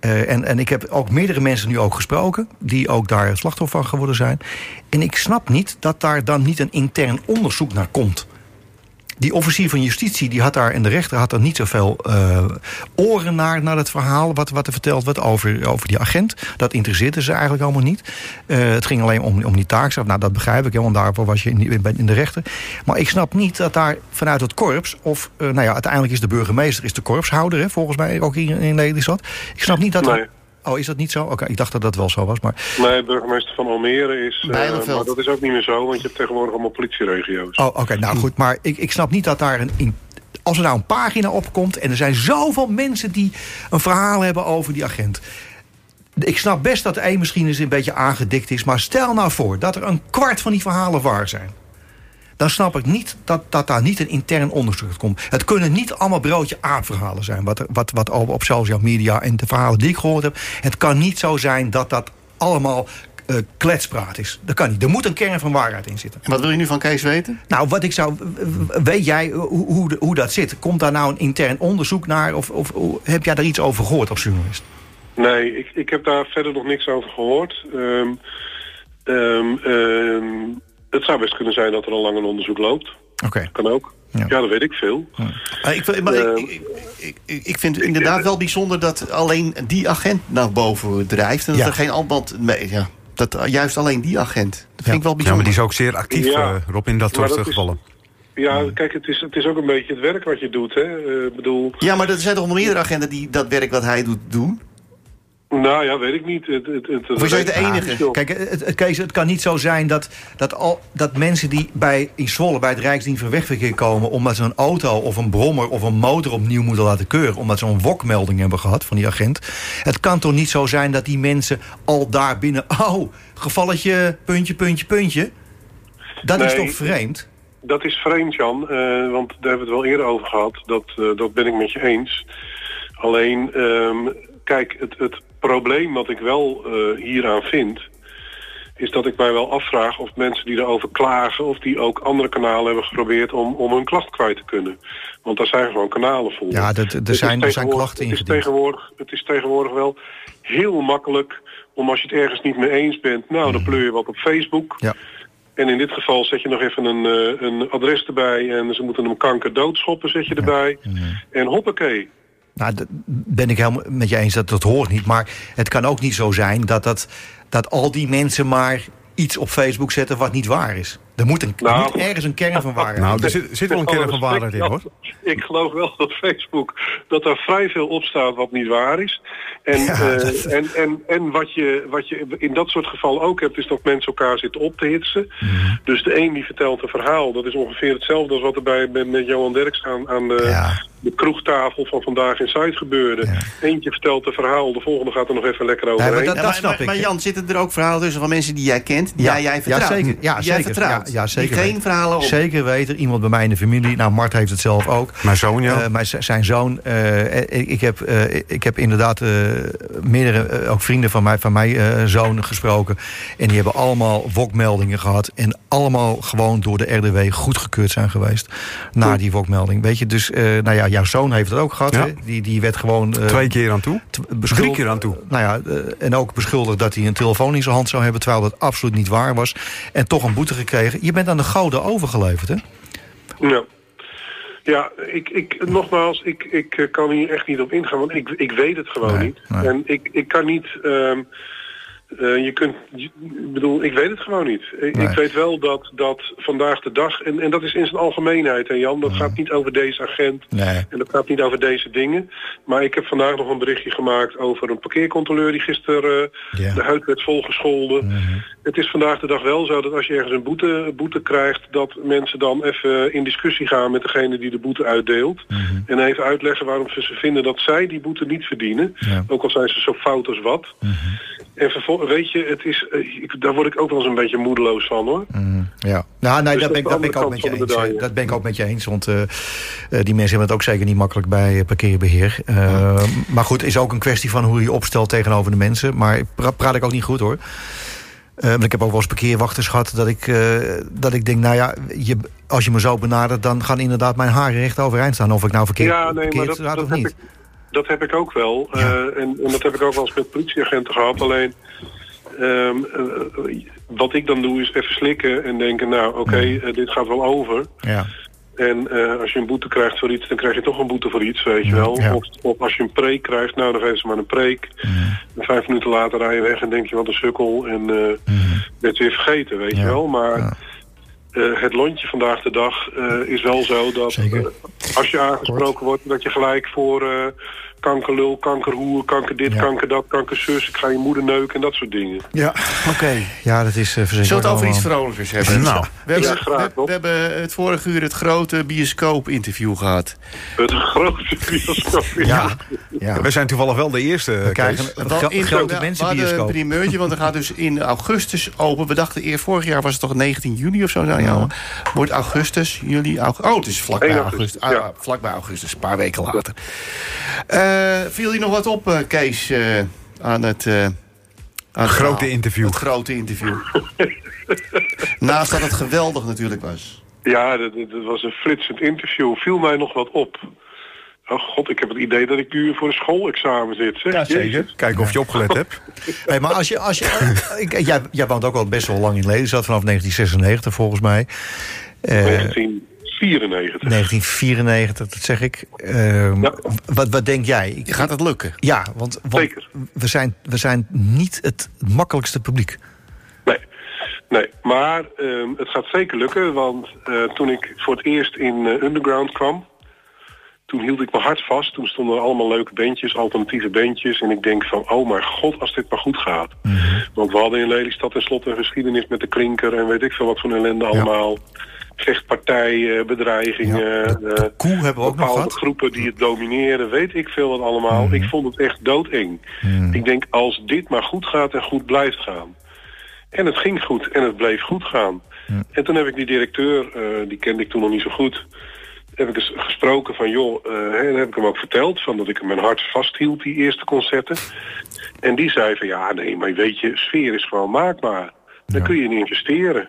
Eh, en, en ik heb ook meerdere mensen nu ook gesproken... die ook daar slachtoffer van geworden zijn. En ik snap niet dat daar dan niet een intern onderzoek naar komt. Die officier van justitie die had daar en de rechter had er niet zoveel uh, oren naar, naar het verhaal wat, wat er verteld werd over, over die agent. Dat interesseerde ze eigenlijk allemaal niet. Uh, het ging alleen om, om die taakstraf. Nou, dat begrijp ik, want daarvoor was je in, in de rechter. Maar ik snap niet dat daar vanuit het korps, of uh, nou ja, uiteindelijk is de burgemeester is de korpshouder, hè, volgens mij ook hier in Lelystad. Ik snap niet dat. Oh, is dat niet zo? Oké, ik dacht dat dat wel zo was. Maar... Nee, burgemeester van Almere is... Uh, maar dat is ook niet meer zo, want je hebt tegenwoordig allemaal politieregio's. Oh, oké, nou goed. Maar ik, ik snap niet dat daar een... In, als er nou een pagina opkomt en er zijn zoveel mensen die een verhaal hebben over die agent. Ik snap best dat de een misschien eens een beetje aangedikt is. Maar stel nou voor dat er een kwart van die verhalen waar zijn dan snap ik niet dat, dat daar niet een intern onderzoek komt. Het kunnen niet allemaal broodje aapverhalen zijn... wat, wat, wat op social media en de verhalen die ik gehoord heb. Het kan niet zo zijn dat dat allemaal uh, kletspraat is. Dat kan niet. Er moet een kern van waarheid in zitten. En wat wil je nu van Kees weten? Nou, wat ik zou... Weet jij hoe, hoe, hoe dat zit? Komt daar nou een intern onderzoek naar? Of, of heb jij daar iets over gehoord als journalist? Nee, ik, ik heb daar verder nog niks over gehoord. Um, um, um, het zou best kunnen zijn dat er al lang een onderzoek loopt. Oké. Okay. Kan ook. Ja. ja, dat weet ik veel. Ja. Uh, ik, maar uh, ik, ik, ik, ik, vind het inderdaad wel bijzonder dat alleen die agent naar boven drijft. En dat ja. er geen antwoord mee... Ja, dat juist alleen die agent. Dat vind ik wel bijzonder. Ja, maar die is ook zeer actief, uh, Rob, in dat soort dat gevallen. Is, ja, kijk, het is, het is ook een beetje het werk wat je doet, hè. Uh, bedoel... Ja, maar er zijn toch nog meerdere agenten die dat werk wat hij doet doen? Nou ja, weet ik niet. Het, het, het, of is hij de enige? Kijk, het, het, Kees, het kan niet zo zijn dat, dat, al, dat mensen die bij, in Zwolle bij het Rijksdienst van Wegverkeer komen... omdat ze een auto of een brommer of een motor opnieuw moeten laten keuren... omdat ze een wokmelding hebben gehad van die agent. Het kan toch niet zo zijn dat die mensen al daar binnen... oh, gevalletje, puntje, puntje, puntje. Dat nee, is toch vreemd? Dat is vreemd, Jan. Uh, want daar hebben we het wel eerder over gehad. Dat, uh, dat ben ik met je eens. Alleen... Um, kijk, het, het probleem wat ik wel uh, hieraan vind... is dat ik mij wel afvraag of mensen die erover klagen... of die ook andere kanalen hebben geprobeerd om, om hun klacht kwijt te kunnen. Want daar zijn gewoon kanalen voor. Ja, dat, er, zijn, er zijn klachten ingediend. Het is, tegenwoordig, het is tegenwoordig wel heel makkelijk om als je het ergens niet mee eens bent... nou, dan pleur je wat op Facebook... Ja. En in dit geval zet je nog even een, uh, een adres erbij... en ze moeten hem kanker doodschoppen, zet je erbij. Ja. En hoppakee. Nou, ben ik helemaal met je eens dat dat hoort niet. Maar het kan ook niet zo zijn dat, dat, dat al die mensen maar iets op Facebook zetten wat niet waar is. Er moet, een, nou, er moet ergens een kern van waarheid Nou, er zit, zit wel een kern van waarheid in, hoor. Ik geloof wel dat Facebook, dat er vrij veel op staat wat niet waar is. En, ja, uh, dat... en, en, en wat, je, wat je in dat soort gevallen ook hebt, is dat mensen elkaar zitten op te hitsen. Mhm. Dus de een die vertelt een verhaal, dat is ongeveer hetzelfde als wat er bij met, met Johan Derks aan, aan de, ja. De kroegtafel van vandaag in Zuid gebeurde. Ja. Eentje vertelt een verhaal, de volgende gaat er nog even lekker overheen. Nee, maar, dat, dat ja, maar, maar, maar, Jan, zitten er ook verhalen tussen van mensen die jij kent, die jij, jij vertrouwt? Ja, zeker. Ja, jij zeker. vertrouwt. Ja, ja, zeker. Die geen verhalen op. Zeker weten. Iemand bij mij in de familie. Nou, Mart heeft het zelf ook. Mijn zoon, ja. Uh, mijn, zijn zoon. Uh, ik, ik, heb, uh, ik heb inderdaad meerdere, ook vrienden van mij, van mijn zoon gesproken. En die hebben allemaal wokmeldingen gehad. En allemaal gewoon door de RDW goedgekeurd zijn geweest. Na die wokmelding. Weet je, dus nou ja, jouw zoon heeft het ook gehad. Ja. Hè? Die, die werd gewoon... Twee keer aan toe? Drie keer aan toe. Nou ja, en ook beschuldigd dat hij een telefoon in zijn hand zou hebben. Terwijl dat absoluut niet waar was. En toch een boete gekregen. Je bent aan de goden overgeleverd, hè? Ja. Ja, ik, ik, nogmaals, ik, ik kan hier echt niet op ingaan, want ik, ik weet het gewoon Nee, niet. nee. En ik, ik kan niet... ehm, eh, je kunt, ik bedoel, ik weet het gewoon niet. Ik, Nee. ik weet wel dat, dat vandaag de dag, en, en dat is in zijn algemeenheid, hè Jan, dat gaat niet over deze agent Nee. en dat gaat niet over deze dingen. Maar ik heb vandaag nog een berichtje gemaakt over een parkeercontroleur die gisteren eh, de huid werd volgescholden. Mhm. Het is vandaag de dag wel zo dat als je ergens een boete, boete krijgt, dat mensen dan even in discussie gaan met degene die de boete uitdeelt. Mhm. En even uitleggen waarom ze vinden dat zij die boete niet verdienen. Ja. Ook al zijn ze zo fout als wat. En vervolgens, weet je, het is, eh, ik, daar word ik ook wel eens een beetje moedeloos van hoor. Mhm. Ja, nou, nee, Dus dat ben, dat ben ik ook met je eens. Dat ben ik ook met je eens, want eh, eh, die mensen hebben het ook zeker niet makkelijk bij eh, parkeerbeheer. Eh, Maar goed, is ook een kwestie van hoe je opstelt tegenover de mensen. Maar pra praat ik ook niet goed hoor. Want ik heb ook wel eens parkeerwachters gehad dat ik, dat ik denk, nou ja, je, als je me zo benadert, dan gaan inderdaad mijn haren recht overeind staan. Of ik nou verkeerd, ja, nee, maar verkeerd dat, dat, of heb niet. ik, dat heb ik ook wel. Ja. Eh, en, en dat heb ik ook wel eens met politieagenten gehad. Alleen, ehm, eh, wat ik dan doe is even slikken en denken, nou oké, eh, dit gaat wel over. Ja. En als je een boete krijgt voor iets, dan krijg je toch een boete voor iets, weet je wel. Ja. Of, of als je een preek krijgt, nou dan geven ze maar een preek. En vijf minuten later rij je weg en denk je wat een sukkel. En eh werd weer vergeten, weet je wel. Maar Eh, het lontje vandaag de dag eh, is wel zo dat eh, als je aangesproken wordt, dat je gelijk voor kankerlul, kankerhoer, kanker dit, Ja. kanker dat, kankerzus, ik ga je moeder neuken en dat soort dingen. Ja, Oké. ja dat is uh, Zullen we het over iets vrolijkers hebben? Nou. we hebben, Ja, graag, we, hebben het vorige uur het grote bioscoop-interview gehad. Het grootste bioscoop. Ja, ja. We zijn toevallig wel de eerste, We Kees. krijgen een Wel gro- in- grote mensenbioscoop. Een primeurtje, want er gaat dus in augustus open. We dachten eerst, vorig jaar was het toch 19 juli of zo? Nou, ja. Wordt augustus, juli, augustus. Oh, het is vlakbij 1 augustus. augustus, Ah, ja. vlakbij augustus, een paar weken later. Eh, viel je nog wat op, eh, Kees, eh, aan het... eh, aan het Grote interview. Het grote interview. Naast dat het geweldig natuurlijk was. Ja, dat, dat- was een flitsend interview. Viel mij nog wat op. Oh god, ik heb het idee dat ik nu voor een schoolexamen zit. Zeg. Ja, zeker. Jezus. Kijken of je opgelet hebt. Hey, maar als je, als je, ik, jij, jij woont ook al best wel lang in Lelystad, vanaf 1996 volgens mij. Eh, 1994. 1994, dat zeg ik. Ehm, Ja. wat, wat denk jij? Gaat het lukken? ja, want, want Zeker. we, zijn, we zijn niet het makkelijkste publiek. Nee. Nee, maar ehm, het gaat zeker lukken, want eh, toen ik voor het eerst in eh, Underground kwam, toen hield ik mijn hart vast. Toen stonden er allemaal leuke bandjes, alternatieve bandjes. En ik denk van, oh mijn god, als dit maar goed gaat. Want we hadden in Lelystad tenslotte een geschiedenis met de klinker en weet ik veel wat voor ellende allemaal. Vechtpartijen, bedreigingen. Ja, de- eh, koe hebben we ook nog gehad. groepen die het domineren, weet ik veel wat allemaal. Ik vond het echt doodeng. Ik denk, als dit maar goed gaat en goed blijft gaan. En het ging goed en het bleef goed gaan. En toen heb ik die directeur, eh, die kende ik toen nog niet zo goed... heb ik eens gesproken van, joh, hè, en heb ik hem ook verteld... Van dat ik mijn hart vasthield, die eerste concerten. En die zei van, ja, nee, maar weet je, sfeer is gewoon maakbaar. Dan kun je in investeren.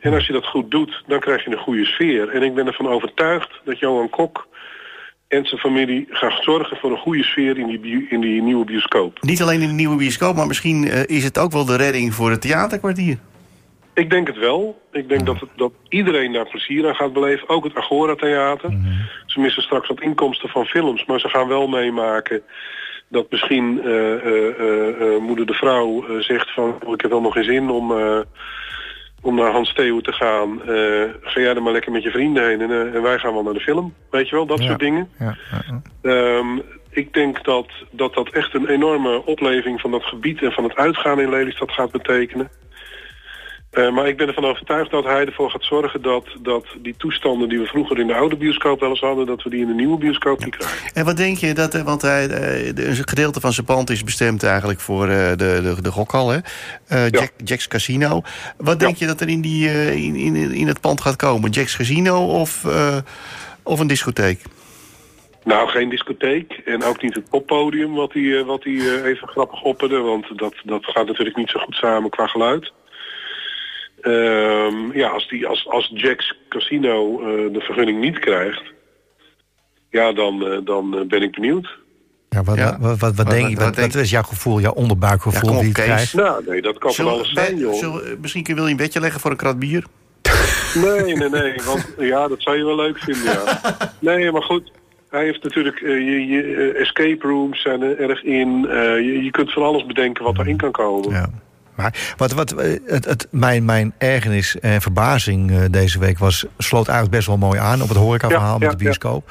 En als je dat goed doet, dan krijg je een goede sfeer. En ik ben ervan overtuigd dat Johan Kok en zijn familie gaan zorgen voor een goede sfeer in die, in die nieuwe bioscoop. Niet alleen in de nieuwe bioscoop, maar misschien eh, is het ook wel de redding voor het theaterkwartier. Ik denk het wel. Ik denk dat, het, dat iedereen daar plezier aan gaat beleven. Ook het Agora Theater. Ze missen straks wat inkomsten van films. Maar ze gaan wel meemaken dat misschien eh, eh, moeder de vrouw zegt van... "Oh, ik heb wel nog geen zin om, om naar Hans Theo te gaan. Eh, ga jij er maar lekker met je vrienden heen en, eh, en wij gaan wel naar de film. Weet je wel, dat Ja. soort dingen. Ja. Ehm, ik denk dat, dat dat echt een enorme opleving van dat gebied en van het uitgaan in Lelystad gaat betekenen. Eh, maar ik ben ervan overtuigd dat hij ervoor gaat zorgen dat, dat die toestanden die we vroeger in de oude bioscoop wel eens hadden, dat we die in de nieuwe bioscoop niet krijgen. En wat denk je, dat, want hij, eh, een gedeelte van zijn pand is bestemd eigenlijk voor eh, de, de, de gokhal, hè? Jack, Jack's Casino. Wat denk je dat er in, die, in, in, in het pand gaat komen? Jack's Casino of, of een discotheek? Nou, geen discotheek en ook niet het poppodium wat hij, wat hij even grappig opperde, want dat, dat gaat natuurlijk niet zo goed samen qua geluid. Ehm, ja, als, die, als, als Jack's Casino eh, de vergunning niet krijgt, ja, dan, eh, dan eh, ben ik benieuwd. Ja, wat, Ja. wat, wat, wat, Wat- denk je? wat Wat, denk- wat is jouw gevoel, jouw onderbuikgevoel Ja, die je krijgt? Nou, nee, dat kan van alles zijn, joh. zullen- misschien wil je een bedje leggen voor een krat bier? Nee, nee, nee. Want ja, dat zou je wel leuk vinden, ja. Nee, maar goed. Hij heeft natuurlijk eh, je, je escape rooms zijn er erg in. Eh, je, je kunt van alles bedenken wat erin kan komen. Ja. Maar wat, wat, eh, het, het, mijn, mijn ergernis en verbazing eh, deze week was, sloot eigenlijk best wel mooi aan op het horecaverhaal Ja, met ja, de bioscoop.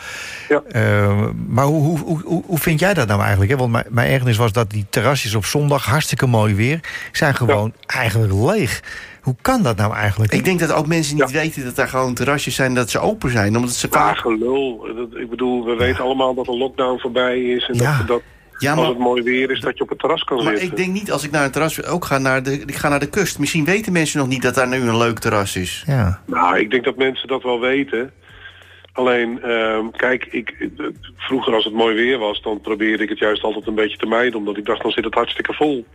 Ja. Eh, maar hoe, hoe, hoe, hoe- vind jij dat nou eigenlijk? Hè? Want mijn, mijn ergernis was dat die terrasjes op zondag, hartstikke mooi weer, zijn gewoon eigenlijk leeg. Hoe kan dat nou eigenlijk? Ik denk dat ook mensen niet weten dat daar gewoon terrasjes zijn... dat ze open zijn, omdat ze Maar vaak... gelul. Ik bedoel, we weten allemaal dat de lockdown voorbij is. En Ja. dat, dat Ja, als maar- het mooi weer is, dat je op het terras kan Maar zitten. ik denk niet als ik naar een terras ook ga naar de, ik ga naar de kust. Misschien weten mensen nog niet dat daar nu een leuk terras is. Ja. Nou, ik denk dat mensen dat wel weten. Alleen, ehm, kijk, ik, vroeger als het mooi weer was... dan probeerde ik het juist altijd een beetje te mijden... omdat ik dacht, dan zit het hartstikke vol.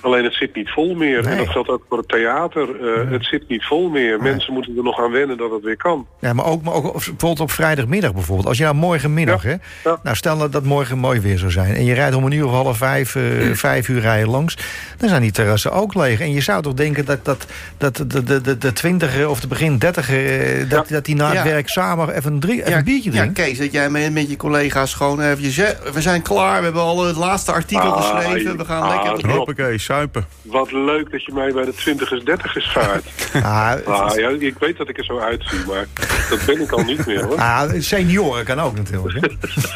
Alleen het zit niet vol meer. Nee. En dat geldt ook voor het theater. Eh, Het zit niet vol meer. Mensen moeten er nog aan wennen dat het weer kan. Ja, maar ook, maar ook bijvoorbeeld op vrijdagmiddag bijvoorbeeld. Als je nou morgenmiddag, Ja, hè? ja. Nou, stel dat dat morgen mooi weer zou zijn. En je rijdt om een uur of half vijf, eh, vijf uur rijden langs. Dan zijn die terrassen ook leeg. En je zou toch denken dat, dat, dat de, de, de, de twintiger of de begin dertiger... dat, dat die na het Ja. werk samen even een, drie, even een biertje ja, drinkt. Kees, dat jij met, met je collega's gewoon eventjes... hè, we zijn klaar, we hebben al het laatste artikel Ah, geschreven. We gaan ah, lekker... Rob. Suipen. Wat leuk dat je mij bij de twintigers, dertigers vaart. Ah, Ah, ja, ik weet dat ik er zo uitzie, maar dat ben ik al niet meer hoor. ah, senioren kan ook natuurlijk.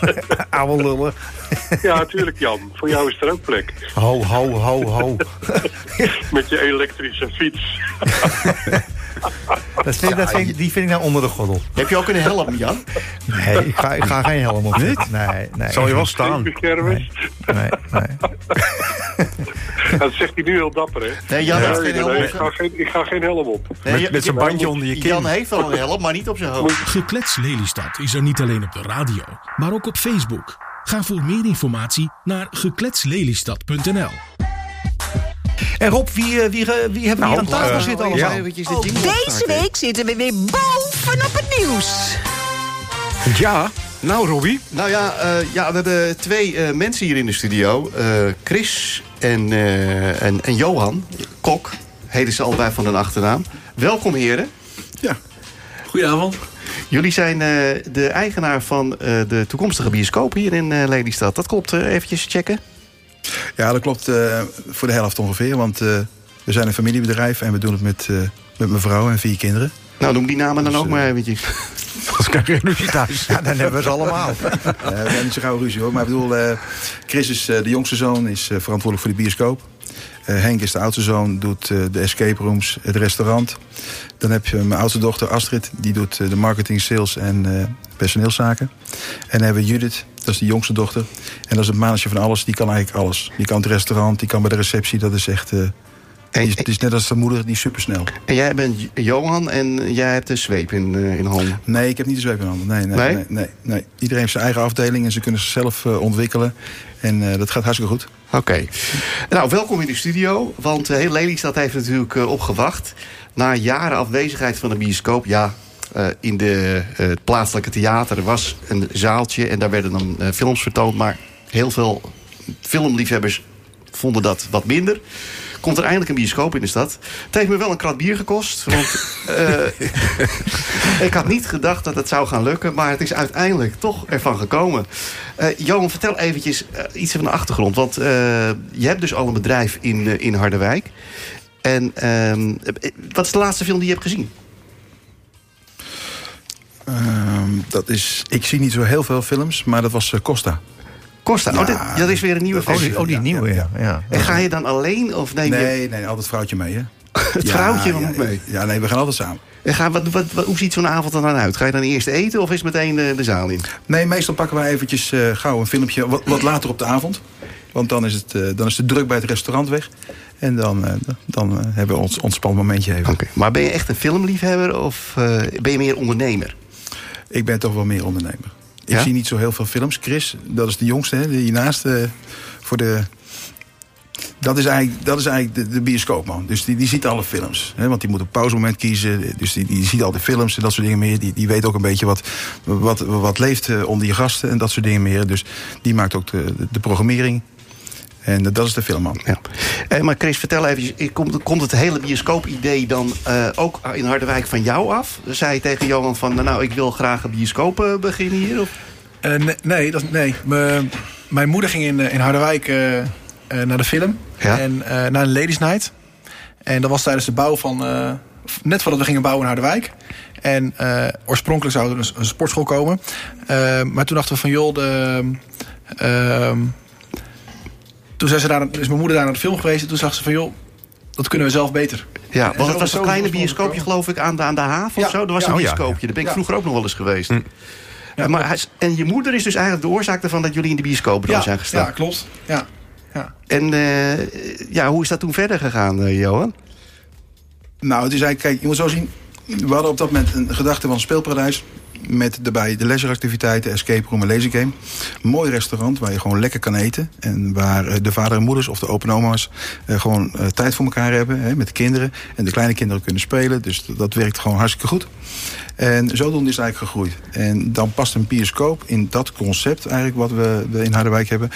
Oude lullen. Ja, natuurlijk Jan. Voor jou is er ook plek. Ho, ho, ho, ho. Met je elektrische fiets. Dat vind, dat vind, die vind ik nou onder de gordel. Heb je ook een helm, Jan? Nee, ik ga, ik ga geen helm op. Nee, nee. Zal je wel staan. Beschermers. Nee, nee. Dat zegt hij nu heel dapper, hè? Nee, Jan heeft geen nee, helm. ik, ga geen, ik ga geen helm op. Nee, Met, met zijn bandje onder je kin. Jan heeft wel een helm, maar niet op zijn hoofd. Geklets Lelystad is er niet alleen op de radio, maar ook op Facebook. Ga voor meer informatie naar gekletslelystad.nl. En Rob, wie, eh, wie, eh, wie hebben we hier aan tafel eh, zitten allemaal? jingle deze opstarten. week zitten we weer bovenop het nieuws. Ja, nou Robbie. Nou ja, eh, ja, we hebben twee eh, mensen hier in de studio. Eh, Chris en, eh, en, en Johan, Kok, heden ze allebei van hun achternaam. Welkom heren. Ja, goedenavond. Jullie zijn eh, de eigenaar van eh, de toekomstige bioscoop hier in Lelystad. Dat klopt, eventjes checken. Ja, dat klopt voor de helft ongeveer. Want we zijn een familiebedrijf en we doen het met, met mijn vrouw en vier kinderen. Nou, noem die namen dan ook maar eventjes. Dat kan geen ruzie thuis. Ja, dan hebben we ze allemaal. Eh, we hebben niet zo gauw ruzie hoor. Maar ik bedoel, eh, Chris is eh, de jongste zoon, is verantwoordelijk voor de bioscoop. Henk is de oudste zoon, doet de escape rooms, het restaurant. Dan heb je mijn oudste dochter Astrid, die doet de marketing, sales en personeelszaken. En dan hebben we Judith, dat is de jongste dochter. En dat is het mannetje van alles, die kan eigenlijk alles. Die kan het restaurant, die kan bij de receptie, dat is echt... eh, die is, net als de moeder, die supersnel. En jij bent Johan en jij hebt de zweep in, eh, in handen. Nee, ik heb niet de zweep in handen. Nee, nee, Nee? nee? Nee, nee, Iedereen heeft zijn eigen afdeling en ze kunnen zichzelf eh, ontwikkelen. En eh, dat gaat hartstikke goed. Oké. Nou, welkom in de studio. Want heel Lelystad heeft natuurlijk opgewacht. Na jaren afwezigheid van de bioscoop. Ja, uh, in de, uh, het plaatselijke theater was een zaaltje. En daar werden dan uh, films vertoond. Maar heel veel filmliefhebbers vonden dat wat minder. Komt er eindelijk een bioscoop in de stad. Het heeft me wel een krat bier gekost. Want ik had niet gedacht dat het zou gaan lukken. Maar het is uiteindelijk toch ervan gekomen. Uh, Johan, vertel eventjes uh, iets van de achtergrond. Want uh, je hebt dus al een bedrijf in, in Harderwijk. En ehm, wat is de laatste film die je hebt gezien? Um, dat is, ik zie niet zo heel veel films, maar dat was Costa. Costa, ja, oh, dit, dat is weer een nieuwe film. Oh, die, oh, die nieuwe, ja. ja. En ga je dan alleen of neem nee, je... Nee, altijd vrouwtje mee, hè? het vrouwtje moet mee? Ja, nee, we gaan altijd samen. En ga, wat, wat, wat, hoe ziet zo'n avond er dan uit? Ga je dan eerst eten of is meteen de, de zaal in? Nee, meestal pakken wij eventjes uh, gauw een filmpje wat, wat, later op de avond. Want dan is, het, uh, dan is de druk bij het restaurant weg. En dan, uh, dan hebben we ons ontspannen momentje even. Okay. Maar ben je echt een filmliefhebber of ben je meer ondernemer? Ik ben toch wel meer ondernemer. Ik zie niet zo heel veel films. Chris, dat is de jongste, hè, hiernaast voor de dat is eigenlijk, dat is eigenlijk de, de bioscoopman. Dus die, die ziet alle films. Hè? Want die moet een pauzemoment kiezen. Dus die, die ziet al de films en dat soort dingen meer. Die, die weet ook een beetje wat, wat, wat leeft onder je gasten en dat soort dingen meer. Dus die maakt ook de, de programmering. En dat is de filmman. Ja. Eh, maar Chris, vertel even, komt, komt het hele bioscoop-idee dan uh, ook in Harderwijk van jou af? Zei je tegen Johan van, nou, ik wil graag een bioscoop uh, beginnen hier? Of? Uh, nee, nee, dat, nee. Me, mijn moeder ging in, in Harderwijk uh, naar de film. Ja? En naar een ladies night. En dat was tijdens de bouw van... net voordat we gingen bouwen in Harderwijk. En oorspronkelijk zou er een, een sportschool komen. maar toen dachten we van, joh, de... ehm, toen zijn ze daar, is mijn moeder daar naar de film geweest. En toen zag ze van, joh, dat kunnen we zelf beter. Ja, want het was een kleine bioscoopje, geloof ik, aan de, aan de haven ja. of zo. Er was ja, een oh, bioscoopje. Daar ben ik ja. vroeger ook nog wel eens geweest. Hm. Ja, maar hij, en je moeder is dus eigenlijk de oorzaak ervan dat jullie in de bioscoop ja, zijn gestaan. Ja, klopt. Ja. Ja. En uh, ja, hoe is dat toen verder gegaan, uh, Johan? Nou, het is eigenlijk, kijk, je moet zo zien. We hadden op dat moment een gedachte van speelparadijs. Met daarbij de leisureactiviteiten, escape room en lasergame. Mooi restaurant waar je gewoon lekker kan eten. En waar eh, de vader en moeders of de open oma's eh, gewoon eh, tijd voor elkaar hebben. Hè, met de kinderen. En de kleine kinderen kunnen spelen. Dus dat werkt gewoon hartstikke goed. En zodoende is het eigenlijk gegroeid. En dan past een bioscoop in dat concept eigenlijk wat we in Harderwijk hebben.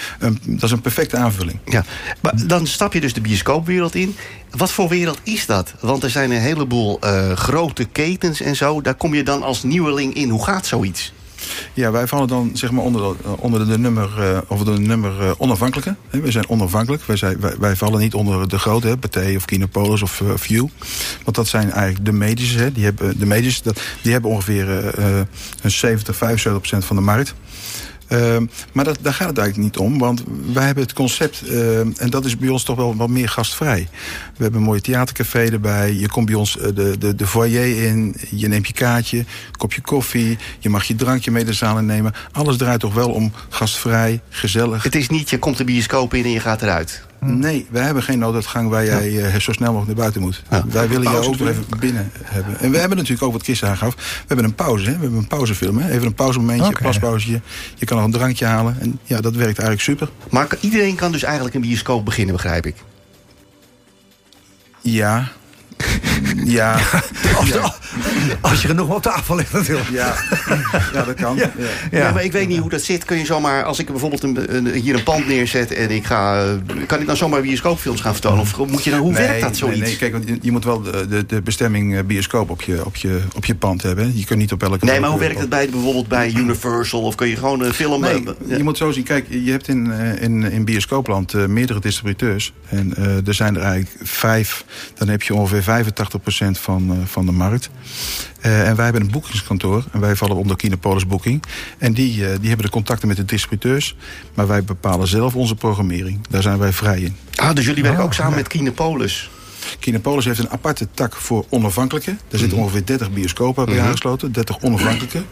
Dat is een perfecte aanvulling. Ja, maar dan stap je dus de bioscoopwereld in. Wat voor wereld is dat? Want er zijn een heleboel eh, grote ketens en zo. Daar kom je dan als nieuweling in. Hoe gaat zoiets? Ja, wij vallen dan zeg maar onder de, onder de nummer, eh, of de nummer eh, onafhankelijke. Wij zijn onafhankelijk. Wij, zijn, wij, vallen niet onder de grote, hè, of Kinopolis of eh, View. Want dat zijn eigenlijk de medische. Hè, die hebben, de medische dat, die hebben ongeveer een 70, 75 procent van de markt. Ehm, maar dat, daar gaat het eigenlijk niet om, want wij hebben het concept, ehm, en dat is bij ons toch wel wat meer gastvrij. We hebben een mooie theatercafé erbij, je komt bij ons eh, de, de, de foyer in, je neemt je kaartje, kopje koffie, je mag je drankje mee de zaal innemen. Alles draait toch wel om gastvrij, gezellig. Het is niet, je komt de bioscoop in en je gaat eruit. Nee, wij hebben geen nooduitgang waar jij eh, zo snel mogelijk naar buiten moet. Wij willen jou ook nog even binnen hebben. En we hebben natuurlijk ook wat Chris aangaf. We hebben een pauze, hè? we hebben een pauzefilm. Hè? Even een pauzemomentje, Oké. plaspauzetje. Je kan nog een drankje halen. En ja, dat werkt eigenlijk super. Maar iedereen kan dus eigenlijk een bioscoop beginnen, begrijp ik. Ja. Ja. Als, als je nog op tafel ligt natuurlijk. Ja, ja dat kan. Ja. Ja. maar ik weet niet hoe dat zit. Kun je zomaar, als ik bijvoorbeeld een, een- hier een pand neerzet en ik ga. eh, Kan ik dan zomaar bioscoopfilms gaan vertonen? Of moet je dan, hoe werkt dat zoiets? Nee, nee, kijk, want je, je moet wel de, de, de bestemming eh, bioscoop op je, op, je, op je pand hebben. Je kunt niet op elke... Nee, maar hoe werkt het bij, bijvoorbeeld bij Universal? Of kun je gewoon een film... Nee, eh, je moet zo zien. Kijk, je hebt in, eh, in, in bioscoopland eh, meerdere distributeurs. En eh, er zijn er eigenlijk vijf. Dan heb je ongeveer 85% van, eh, van de markt. Eh, en wij hebben een boekingskantoor. En wij vallen onder Kinopolis Booking. En die, eh, die hebben de contacten met de distributeurs. Maar wij bepalen zelf onze programmering. Daar zijn wij vrij in. Ah, dus jullie werken ook samen met Kinopolis? Kinopolis heeft een aparte tak voor onafhankelijke. Daar zitten ongeveer 30 bioscopen bij Mhm. aangesloten. 30 onafhankelijke.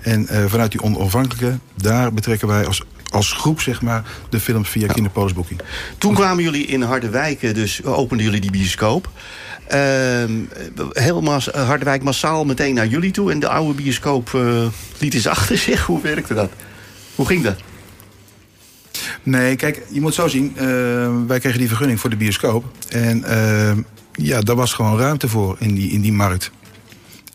En eh, vanuit die onafhankelijke, daar betrekken wij als, als groep zeg maar, de films via Kinopolis Booking. Toen kwamen jullie in Harderwijk, dus openden jullie die bioscoop. Ehm helemaal Harderwijk massaal meteen naar jullie toe. En de oude bioscoop eh liet eens achter zich. Hoe werkte dat? Hoe ging dat? Nee, kijk, je moet zo zien. eh, wij kregen die vergunning voor de bioscoop. En eh, ja, daar was gewoon ruimte voor in die, in die markt.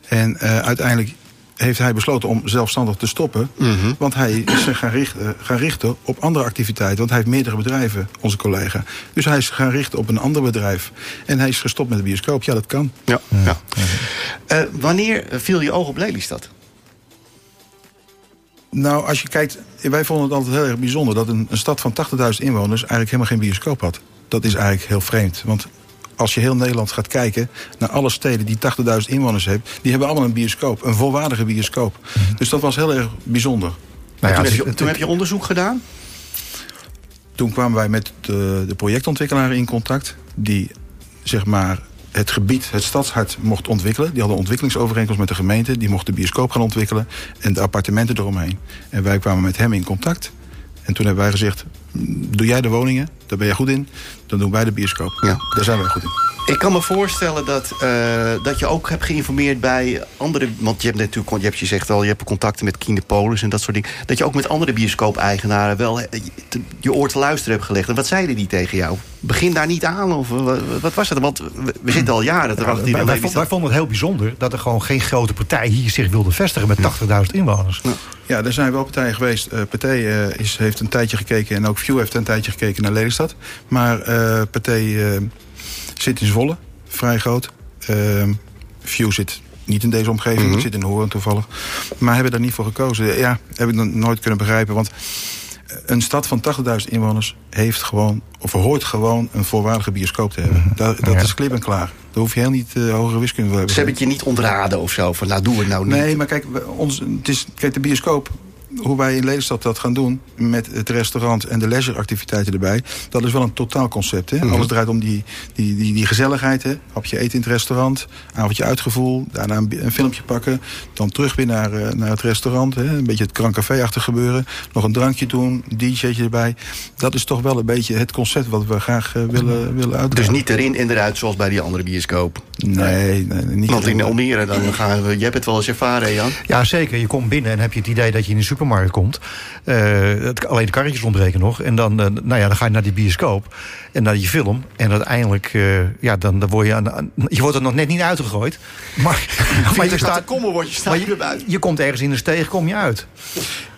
En uiteindelijk heeft hij besloten om zelfstandig te stoppen. Want hij is zich gaan richten, gaan richten op andere activiteiten. Want hij heeft meerdere bedrijven, onze collega. Dus hij is gaan richten op een ander bedrijf. En hij is gestopt met de bioscoop. Ja, dat kan. Ja. ja. Eh, wanneer viel je oog op Lelystad? Nou, als je kijkt, wij vonden het altijd heel erg bijzonder dat een, een stad van 80.000 inwoners eigenlijk helemaal geen bioscoop had. Dat is eigenlijk heel vreemd. Want als je heel Nederland gaat kijken naar alle steden die 80.000 inwoners hebben, die hebben allemaal een bioscoop, een volwaardige bioscoop. Dus dat was heel erg bijzonder. Nou ja, toen, heb je, toen heb je onderzoek gedaan? toen kwamen wij met de, de projectontwikkelaar in contact, die zeg maar het gebied, het stadshart mocht ontwikkelen. Die hadden een ontwikkelingsovereenkomst met de gemeente. Die mocht de bioscoop gaan ontwikkelen en de appartementen eromheen. En wij kwamen met hem in contact. En toen hebben wij gezegd, "Mm, doe jij de woningen, daar ben jij goed in. Dan doen wij de bioscoop. Ja. Daar zijn wij goed in. Ik kan me voorstellen dat, eh, dat je ook hebt geïnformeerd bij andere... want je hebt natuurlijk, je hebt je zegt al, je hebt contacten met Kinepolis en dat soort dingen... dat je ook met andere bioscoop-eigenaren wel eh, je- te- je oor te luisteren hebt gelegd. En wat zeiden die tegen jou? Begin daar niet aan, of eh, wat, was het? Want we, we zitten al jaren te wachten. wij vonden het heel bijzonder dat er gewoon geen grote partij hier zich wilde vestigen met 80.000 inwoners. Ja, er zijn wel partijen geweest. Eh Pathé eh, is, heeft een tijdje gekeken en ook View heeft een tijdje gekeken naar Lelystad. Maar Pathé eh, zit in Zwolle, vrij groot. Ehm View zit niet in deze omgeving, het zit in Hoorn toevallig. Maar hebben daar niet voor gekozen. Ja, heb ik nooit kunnen begrijpen. Want een stad van 80.000 inwoners heeft gewoon, of hoort gewoon een voorwaardige bioscoop te hebben. Dat, dat is klip en klaar. Daar hoef je heel niet eh, hogere wiskunde voor te hebben. Ze hebben het je niet ontraden of zo, van nou doe het nou niet. Nee, maar kijk, we- ons, het is, kijk de bioscoop hoe wij in Lelystad dat gaan doen... met het restaurant en de leisureactiviteiten erbij... dat is wel een totaalconcept. Hè? Mhm. Alles draait om die, die, die, die gezelligheid. Hè? Hapje eten in het restaurant, avondje uitgevoel... daarna een, een filmpje pakken, dan terug weer naar, eh, naar het restaurant. Hè? Een beetje het Grand Café-achtig gebeuren. Nog een drankje doen, een DJ'tje erbij. Dat is toch wel een beetje het concept wat we graag eh, willen, willen uitdragen. Dus niet erin en eruit zoals bij die andere bioscoop. Nee, nee, niet Want in. Almere, dan gaan we, jij hebt het wel eens ervaren, Jan. Ja, zeker. Je komt binnen en heb je het idee dat je in de supermarkt komt. Eh, het, alleen de karretjes ontbreken nog. En dan, eh, nou ja, dan ga je naar die bioscoop en naar die film. En uiteindelijk, eh, ja, dan, dan word je aan, aan- Je wordt er nog net niet uitgegooid. Maar, maar je staat... Kommer word je staat Maar je, je komt ergens in de steeg, kom je uit.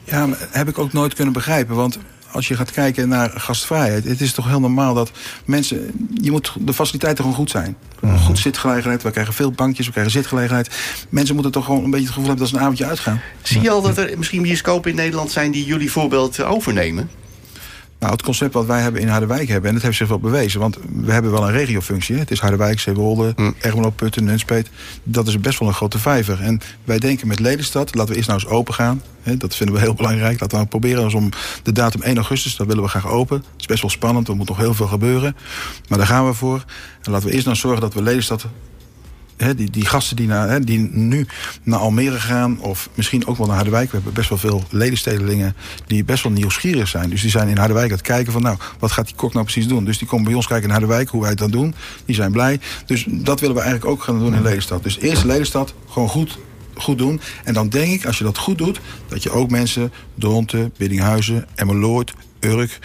Ja, maar heb ik ook nooit kunnen begrijpen. Want als je gaat kijken naar gastvrijheid... het is toch heel normaal dat mensen... je moet de faciliteiten gewoon goed zijn. Goed zitgelegenheid, we krijgen veel bankjes, we krijgen zitgelegenheid. Mensen moeten toch gewoon een beetje het gevoel hebben... dat ze een avondje uitgaan. Zie je al dat er misschien bioscopen in Nederland zijn die jullie voorbeeld eh, overnemen? Nou, het concept wat wij hebben in Harderwijk hebben... en dat heeft zich wel bewezen, want we hebben wel een regiofunctie. hè. Het is Harderwijk, Zeewolde. Ermelo, Putten, Nunspeet. Dat is best wel een grote vijver. En wij denken met Lelystad, laten we eerst nou eens open gaan. Hè, dat vinden we heel belangrijk. Laten we nou proberen om de datum 1 augustus... dat willen we graag open. Het is best wel spannend, er moet nog heel veel gebeuren. Maar daar gaan we voor. En laten we eerst nou zorgen dat we Lelystad die, die gasten die, naar, die nu naar Almere gaan... of misschien ook wel naar Harderwijk. We hebben best wel veel ledenstedelingen die best wel nieuwsgierig zijn. Dus die zijn in Harderwijk aan het kijken van... nou, wat gaat die kok nou precies doen? Dus die komen bij ons kijken in Harderwijk, hoe wij het dan doen. Die zijn blij. Dus dat willen we eigenlijk ook gaan doen in Lelystad. Dus eerst Lelystad, gewoon goed goed doen. En dan denk ik, als je dat goed doet... dat je ook mensen, Dronten, Biddinghuizen, Emmeloord, Urk...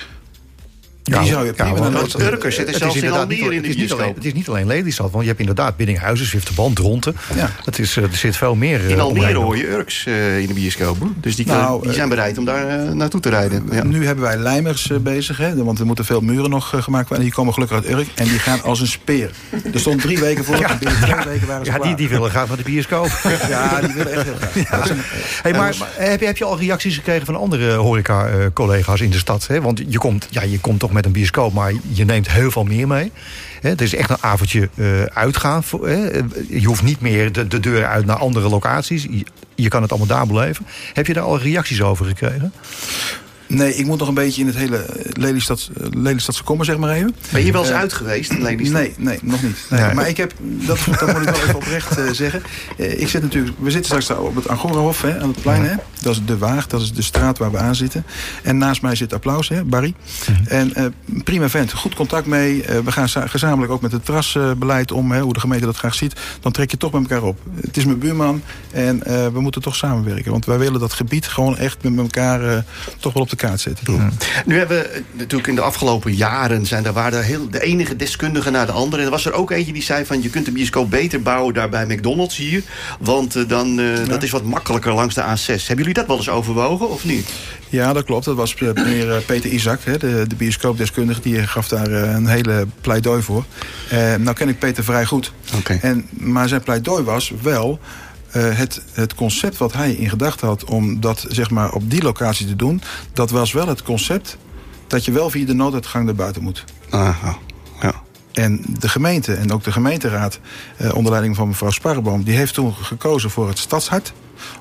die zou je prima want Urkers zitten het zelfs is in inderdaad Almere niet- in de het is niet bioscoop. alleen- Het is niet alleen Lelystad, want je hebt inderdaad Biddinghuizen, Zwifterband, Dronten. Ja. Het is, eh, er zit veel meer eh, In Almere hoor je Urks eh, in de bioscoop. Dus die, Nou, die zijn bereid om daar naartoe te rijden. Ja. Nu hebben wij lijmers bezig, hè, want er moeten veel muren nog gemaakt worden. En die komen gelukkig uit Urk en die gaan als een speer. Er stond drie weken voor, en binnen twee weken waren ze Ja, die, die willen graag naar de bioscoop. Ja, die willen echt heel graag. Hey, maar, maar heb, je, heb je al reacties gekregen van andere horeca-collega's in de stad? Hè? Want je komt, ja, je komt toch met een bioscoop, maar je neemt heel veel meer mee. Het is echt een avondje eh, uitgaan. Je hoeft niet meer de, de deur uit naar andere locaties. Je kan het allemaal daar beleven. Heb je daar al reacties over gekregen? Nee, ik moet nog een beetje in het hele eh, Lelystad, eh, Lelystadse kommer, zeg maar even. Ben je wel eens Eh, uit geweest in Lelystad? Nee, nee, nog niet. Nee. Nee. Maar ik heb, dat, dat moet ik wel even oprecht eh, zeggen. Eh, ik zit natuurlijk, we zitten straks op het Agorahof hè, aan het plein. Hè. Dat is de Waag, dat is de straat waar we aan zitten. En naast mij zit Applaus, hè, Barry. En eh, prima vent, goed contact mee. Eh, we gaan za- gezamenlijk ook met het terrasbeleid om, hè, hoe de gemeente dat graag ziet. Dan trek je toch met elkaar op. Het is mijn buurman en eh, we moeten toch samenwerken. Want wij willen dat gebied gewoon echt met elkaar eh, toch wel op de kaart zetten. Nu hebben we eh, natuurlijk in de afgelopen jaren zijn er waren er heel, de enige deskundige naar de andere. En er was er ook eentje die zei van je kunt de bioscoop beter bouwen daar bij McDonald's hier. Want eh, dan, eh, dat is wat makkelijker langs de A6. Hebben jullie dat wel eens overwogen of niet? Ja, dat klopt. Dat was meneer Peter Isaac, hè, de, de bioscoopdeskundige. Die gaf daar een hele pleidooi voor. Nou ken ik Peter vrij goed. Oké. En, maar zijn pleidooi was wel... eh, het, het concept wat hij in gedachten had om dat zeg maar, op die locatie te doen... dat was wel het concept dat je wel via de nooduitgang naar buiten moet. Aha, ja. En de gemeente en ook de gemeenteraad, eh, onder leiding van mevrouw Sparreboom... die heeft toen gekozen voor het stadshart.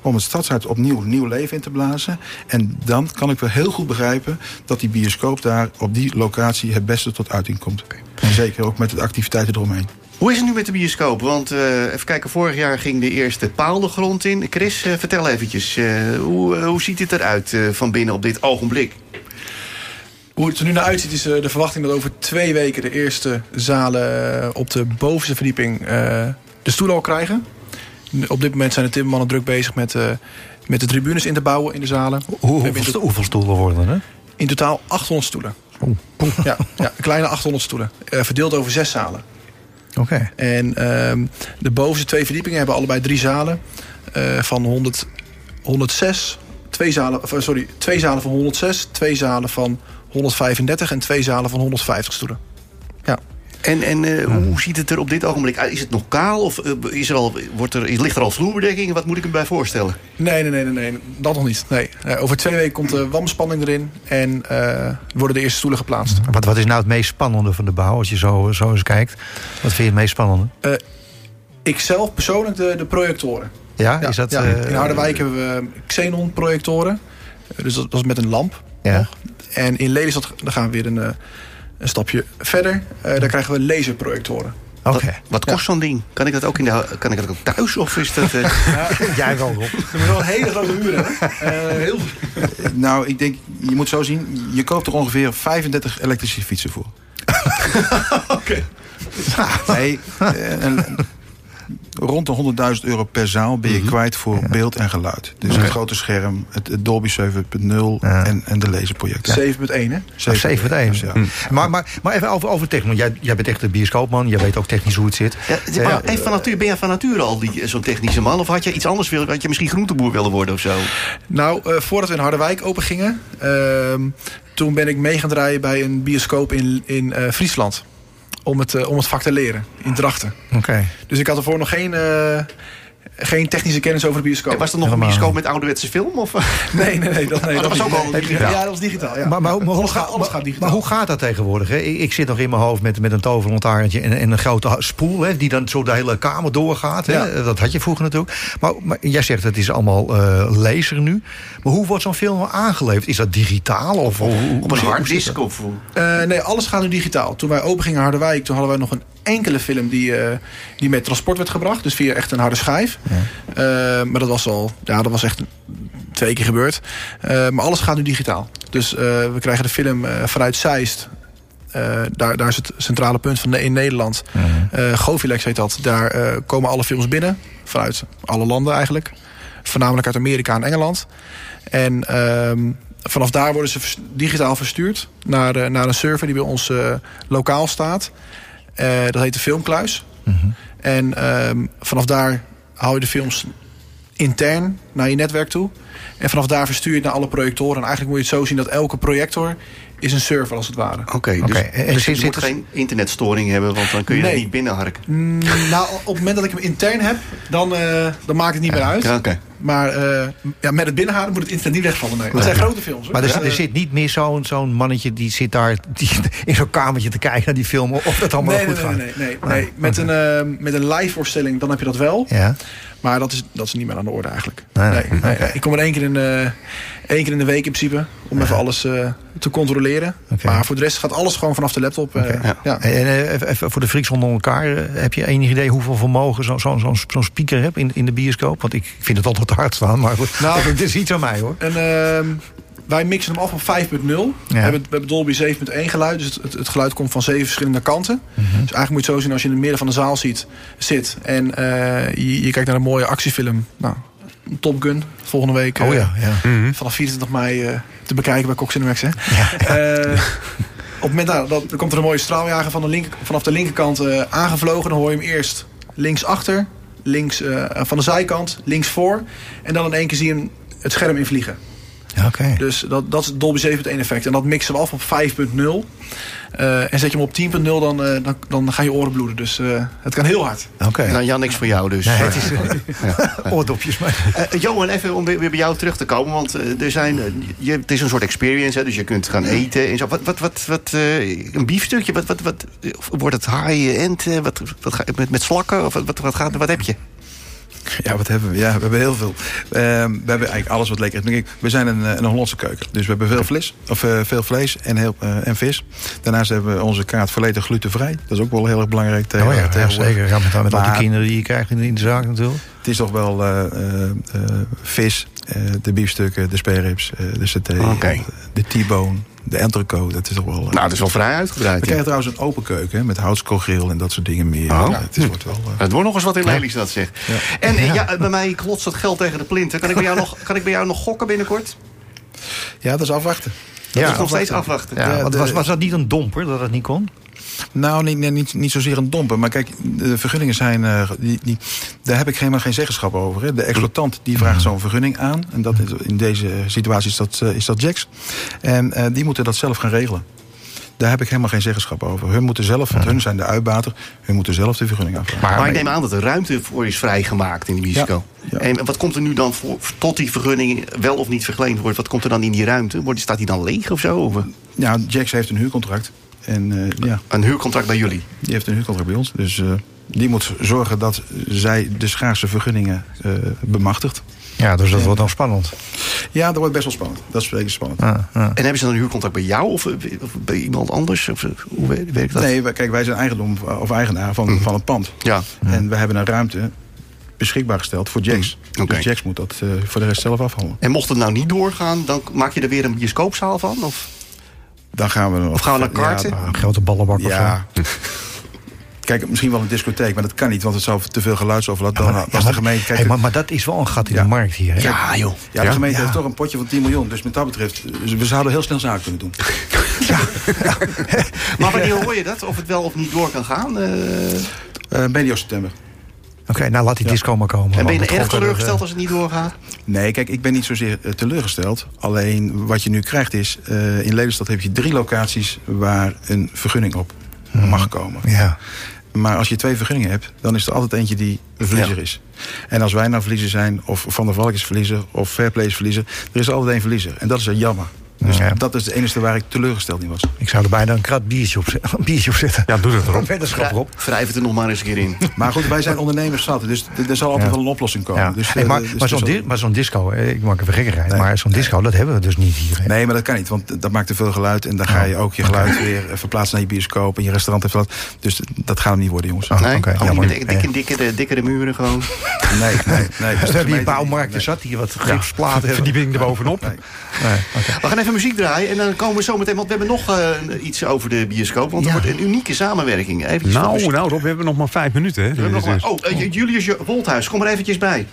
Om het stadshart opnieuw nieuw leven in te blazen. En dan kan ik wel heel goed begrijpen dat die bioscoop daar op die locatie het beste tot uiting komt. En zeker ook met de activiteiten eromheen. Hoe is het nu met de bioscoop? Want eh, even kijken, vorig jaar ging de eerste paal de grond in. Chris, eh, vertel eventjes, eh, hoe, hoe ziet het eruit eh, van binnen op dit ogenblik? Hoe het er nu naar uitziet is de verwachting dat over twee weken de eerste zalen op de bovenste verdieping eh, de stoelen al krijgen. Op dit moment zijn de timmermannen druk bezig met, eh, met de tribunes in te bouwen in de zalen. Hoe, hoeveel, hoeveel stoelen worden er? in totaal 800 stoelen. Ja, ja, kleine 800 stoelen. Eh, verdeeld over zes zalen. Oké. En ehm, de bovenste twee verdiepingen hebben allebei drie zalen eh, van 100, 106. Twee zalen, eh, sorry, twee zalen van 106, twee zalen van 135 en twee zalen van 150 stoelen. En, en eh, hoe ziet het er op dit ogenblik uit? Is het nog kaal of eh, is er al, wordt er, ligt er al vloerbedekking? Wat moet ik me bij voorstellen? Nee, nee, nee, nee, nee, dat nog niet. Nee. Eh, over twee weken komt de wamspanning erin en eh, worden de eerste stoelen geplaatst. Wat, wat is nou het meest spannende van de bouw, als je zo, zo eens kijkt? Wat vind je het meest spannende? Ik zelf persoonlijk de, de projectoren. Ja, is dat... ja. eh, In Harderwijk hebben we Xenon projectoren. Dus dat was met een lamp. Ja. En in Lelystad dan gaan we weer een, eh, een stapje verder. Eh, daar krijgen we laserprojectoren. Oké. Wat, wat kost zo'n ding? Kan ik dat ook in de, kan ik dat ook thuis? Of is dat... eh, Jij wel, Rob. We hebben wel een hele grote muren. hè? Eh, heel Nou, ik denk, je moet zo zien, je koopt er ongeveer 35 elektrische fietsen voor. Oké. Nee, rond de 100.000 euro per zaal ben je kwijt voor beeld en geluid. Dus het grote scherm, het, het Dolby 7.0 en, en de laserprojector. 7.1 hè? Of 7 1. Ja. Maar, maar, maar even over, over technisch. Jij, jij bent echt een bioscoopman. Jij weet ook technisch hoe het zit. ja, maar even van nature, ben jij van nature al die- zo'n technische man? Of had je iets anders willen? Had je misschien groenteboer willen worden of zo? Nou, eh, voordat we in Harderwijk open gingen... ehm, toen ben ik mee gaan draaien bij een bioscoop in, in eh, Friesland. Om het, eh, om het vak te leren, in Drachten. Oké. Dus ik had ervoor nog geen, eh, geen technische kennis over de bioscoop. Was er nog een bioscoop met ouderwetse film? Of? Nee, nee, nee. Dat, nee, Oh, dat was ook al digitaal. Ja, dat was digitaal. Ja. Maar, maar, maar, hoe alles, gaat, gaat, alles maar- gaat digitaal. maar hoe gaat dat tegenwoordig? Hè? Ik, ik zit nog in mijn hoofd met, met een toverlantaarntje en, en een grote spoel... Hè, die dan zo de hele kamer doorgaat. Hè? Ja. Dat had je vroeger natuurlijk. Maar, maar jij zegt het is allemaal eh laser nu. Maar hoe wordt zo'n film aangeleverd? Is dat digitaal? Of, hoe- hoe- Op een harddisk? Of? Eh, nee, alles gaat nu digitaal. Toen wij open gingen in Harderwijk, toen hadden wij nog een enkele film die, eh, die met transport werd gebracht. Dus via echt een harde schijf. Eh, maar dat was al, ja, dat was echt twee keer gebeurd. Eh, maar alles gaat nu digitaal. Dus eh, we krijgen de film vanuit Zeist. Daar, daar is het centrale punt van in Nederland. Govilex heet dat. Daar komen alle films binnen. Vanuit alle landen eigenlijk. Voornamelijk uit Amerika en Engeland. En ehm, vanaf daar worden ze vers- digitaal verstuurd naar, naar een server die bij ons lokaal staat. Dat heet de Filmkluis. En ehm, vanaf daar hou je de films intern naar je netwerk toe. En vanaf daar verstuur je het naar alle projectoren. En eigenlijk moet je het zo zien dat elke projector is een server als het ware. Oké, dus, Oké, en dus zit- je moet geen internetstoring hebben, want dan kun je Nee. het niet binnenharken. Mm, nou, op het moment dat ik hem intern heb, dan, eh, dan maakt het niet meer uit. Ja, oké. Maar eh, ja, met het binnenhalen moet het internet niet wegvallen. Nee. Dat zijn grote films. Hoor. Maar er, Dus, zit- er zit niet meer zo'n zo'n mannetje die zit daar die, in zo'n kamertje te kijken naar die film. Of dat allemaal nee, goed nee, gaat. nee, nee, nee, nee. Met, een, eh, met een live voorstelling, dan heb je dat wel. Ja. Maar dat is, dat is niet meer aan de orde eigenlijk. Nee. Ik kom er één keer, in, eh, één keer in de week in principe. Om even alles eh, te controleren. Maar voor de rest gaat alles gewoon vanaf de laptop. eh, Ja. ja. En even, voor de friks onder elkaar. Heb je enig idee hoeveel vermogen zo'n zo, zo, zo'n speaker hebt in, in de bioscoop? Want ik vind het altijd hard staan. Maar goed, Nou, het is iets aan mij hoor. En ehm, wij mixen hem af op 5.0. We, hebben, we hebben Dolby 7.1 geluid. Dus het, het, het geluid komt van zeven verschillende kanten. Mhm. Dus eigenlijk moet je het zo zien als je in het midden van de zaal ziet, zit. En eh, je, je kijkt naar een mooie actiefilm. Nou, Top Gun. Volgende week. Oh eh, ja, ja. Vanaf 24 mei eh, te bekijken bij Cox Cinemax. Hè? Eh, op het moment nou, dat, dan komt er een mooie straaljager van de linker, vanaf de linkerkant eh, aangevlogen. Dan hoor je hem eerst links achter, links eh, van de zijkant, links voor. En dan in één keer zie je hem het scherm invliegen. Ja, Oké. Dus dat, dat is het Dolby 7.1 effect. En dat mixen we af op 5.0. Eh, en zet je hem op 10.0, dan, eh, dan, dan gaan je oren bloeden. Dus eh, het kan heel hard. Oké. Nou, Jan, niks voor jou dus. Nee, het is eh, oordopjes. Maar. Eh, Johan, even om weer weer bij jou terug te komen. Want er zijn, je, het is een soort experience, hè, dus je kunt gaan eten en zo. Wat, wat, wat, wat eh, een biefstukje, wat, wat, wat, of wordt het eh, wat, wat, ga- met, met slakken? Of wat, wat, wat, gaat, wat heb je? Ja, wat hebben we? Ja, we hebben heel veel. Ehm, we hebben eigenlijk alles wat lekker is. We zijn een, eh, een Hollandse keuken. Dus we hebben veel, vlees, of, eh, veel vlees en, heel, eh, en vis. Daarnaast hebben we onze kaart volledig glutenvrij. Dat is ook wel heel erg belangrijk tegen, Oh ja, ja, tegenwoordig. zeker. Ja, met met al die Maar kinderen die je krijgt in, in de zaak natuurlijk. Het is toch wel eh, eh, eh, vis, eh, de biefstukken, de spareribs, eh, de saté, eh, de T-bone, de entrecote. Dat is toch wel... Nou, dat is wel vrij uitgebreid. we ja. krijgen trouwens een open keuken hè, met houtskoolgrill en dat soort dingen meer. Oh. Ja, het is, wordt wel... eh, Het wordt nog eens wat in Lelystad, zeg. En ja. bij mij klotst het geld tegen de plinten. Kan ik bij jou nog, kan ik bij jou nog gokken binnenkort? ja, dat is afwachten. Dat Ja, is nog steeds afwachten. Ja, Ja, want de- was, was dat niet een domper dat het niet kon? Nou, niet, niet, niet zozeer een domper. Maar kijk, de vergunningen zijn... eh, die, die, daar heb ik helemaal geen zeggenschap over. Hè. De exploitant die vraagt zo'n vergunning aan. En dat is, in deze situatie is dat, eh, is dat Jax. En eh, die moeten dat zelf gaan regelen. Daar heb ik helemaal geen zeggenschap over. Hun moeten zelf, want hun zijn de uitbater... hun moeten zelf de vergunning aanvragen. Maar, ik neem aan dat er ruimte voor is vrijgemaakt in de. Ja, ja. En wat komt er nu dan voor, tot die vergunning wel of niet verleend wordt? Wat komt er dan in die ruimte? Wordt, staat die dan leeg of zo? Ja, Jax heeft een huurcontract. En eh, ja, een huurcontract bij jullie? die heeft een huurcontract bij ons. Dus eh, die moet zorgen dat zij de schaarse vergunningen eh, bemachtigt. Ja, dus dat wordt dan spannend. Ja, dat wordt best wel spannend. Dat is zeker spannend. Ja, ja. En hebben ze dan een huurcontract bij jou of, of bij iemand anders? Of, hoe werkt werkt dat? Nee, wij- kijk, wij zijn eigendom of eigenaar van, van het pand. Ja. En we hebben een ruimte beschikbaar gesteld voor Jax. Oké. Dus Jax moet dat eh, voor de rest zelf afhandelen. En mocht het nou niet doorgaan, dan maak je er weer een bioscoopzaal van? Of? Dan gaan we nog- Of gaan we naar karten? Ja, Een grote ballenbak of ja. Kijk, misschien wel een discotheek, maar dat kan niet, want het zou te veel geluidsoverlast. Dan Maar, was ja, de maar- gemeente. Kijk, hey, maar, maar dat is wel een gat in Ja. de markt hier. hè? Ja, joh. ja, de gemeente Ja. heeft toch een potje van 10 miljoen. Dus met dat betreft, eh, we zouden heel snel zaken kunnen doen. Maar wanneer hoor je dat? Of het wel of niet door kan gaan? Eh, Eh medio september. Oké, nou laat die disco maar komen. en ben je er erg er, teleurgesteld eh, als het niet doorgaat? Nee, kijk, ik ben niet zozeer eh, teleurgesteld. Alleen wat je nu krijgt is, eh, in Lelystad heb je drie locaties waar een vergunning op mag komen. Ja. Maar als je twee vergunningen hebt, dan is er altijd eentje die een verliezer Ja. is. En als wij nou verliezer zijn, of Van der Valk is verliezer, of Fairplay is verliezer, er is altijd één verliezer. En dat is jammer. Dus Ja. dat is het enige waar ik teleurgesteld in was. Ik zou er bijna een krat biertje op, een biertje op zetten. Ja, doe dat erop. Weddenschap erop. Wrijf het er nog maar eens een keer in. Maar goed, wij zijn ondernemers zat, dus er zal altijd Ja. wel een oplossing komen. Ja. Dus, Hey, eh, maar dus maar het zo'n maar zo'n disco, hè, ik maak een gekkigheid, Nee. maar zo'n disco, dat hebben we dus niet hier. hè? Nee, maar dat kan niet, want dat maakt te veel geluid. En dan ga je ook je geluid weer eh, verplaatsen naar je bioscoop. En je restaurant heeft wat. Dus dat gaat hem niet worden, jongens. Oh, Nee? met dikke, dikke, dikkere, dikkere muren gewoon. Nee, nee, nee. Dus we hebben hier bouwmarkten zat, die wat gipsplaten hebben. Verdieping erbovenop. Nee. Nee, oké. We gaan even muziek draaien en dan komen we zo meteen... want we hebben nog eh, iets over de bioscoop. Want er Ja. wordt een unieke samenwerking. Eventjes van Nou, nou Rob, we hebben nog maar vijf minuten. Hè? We hebben nog maar- oh, eh, Julius Wolthuis, kom er eventjes bij.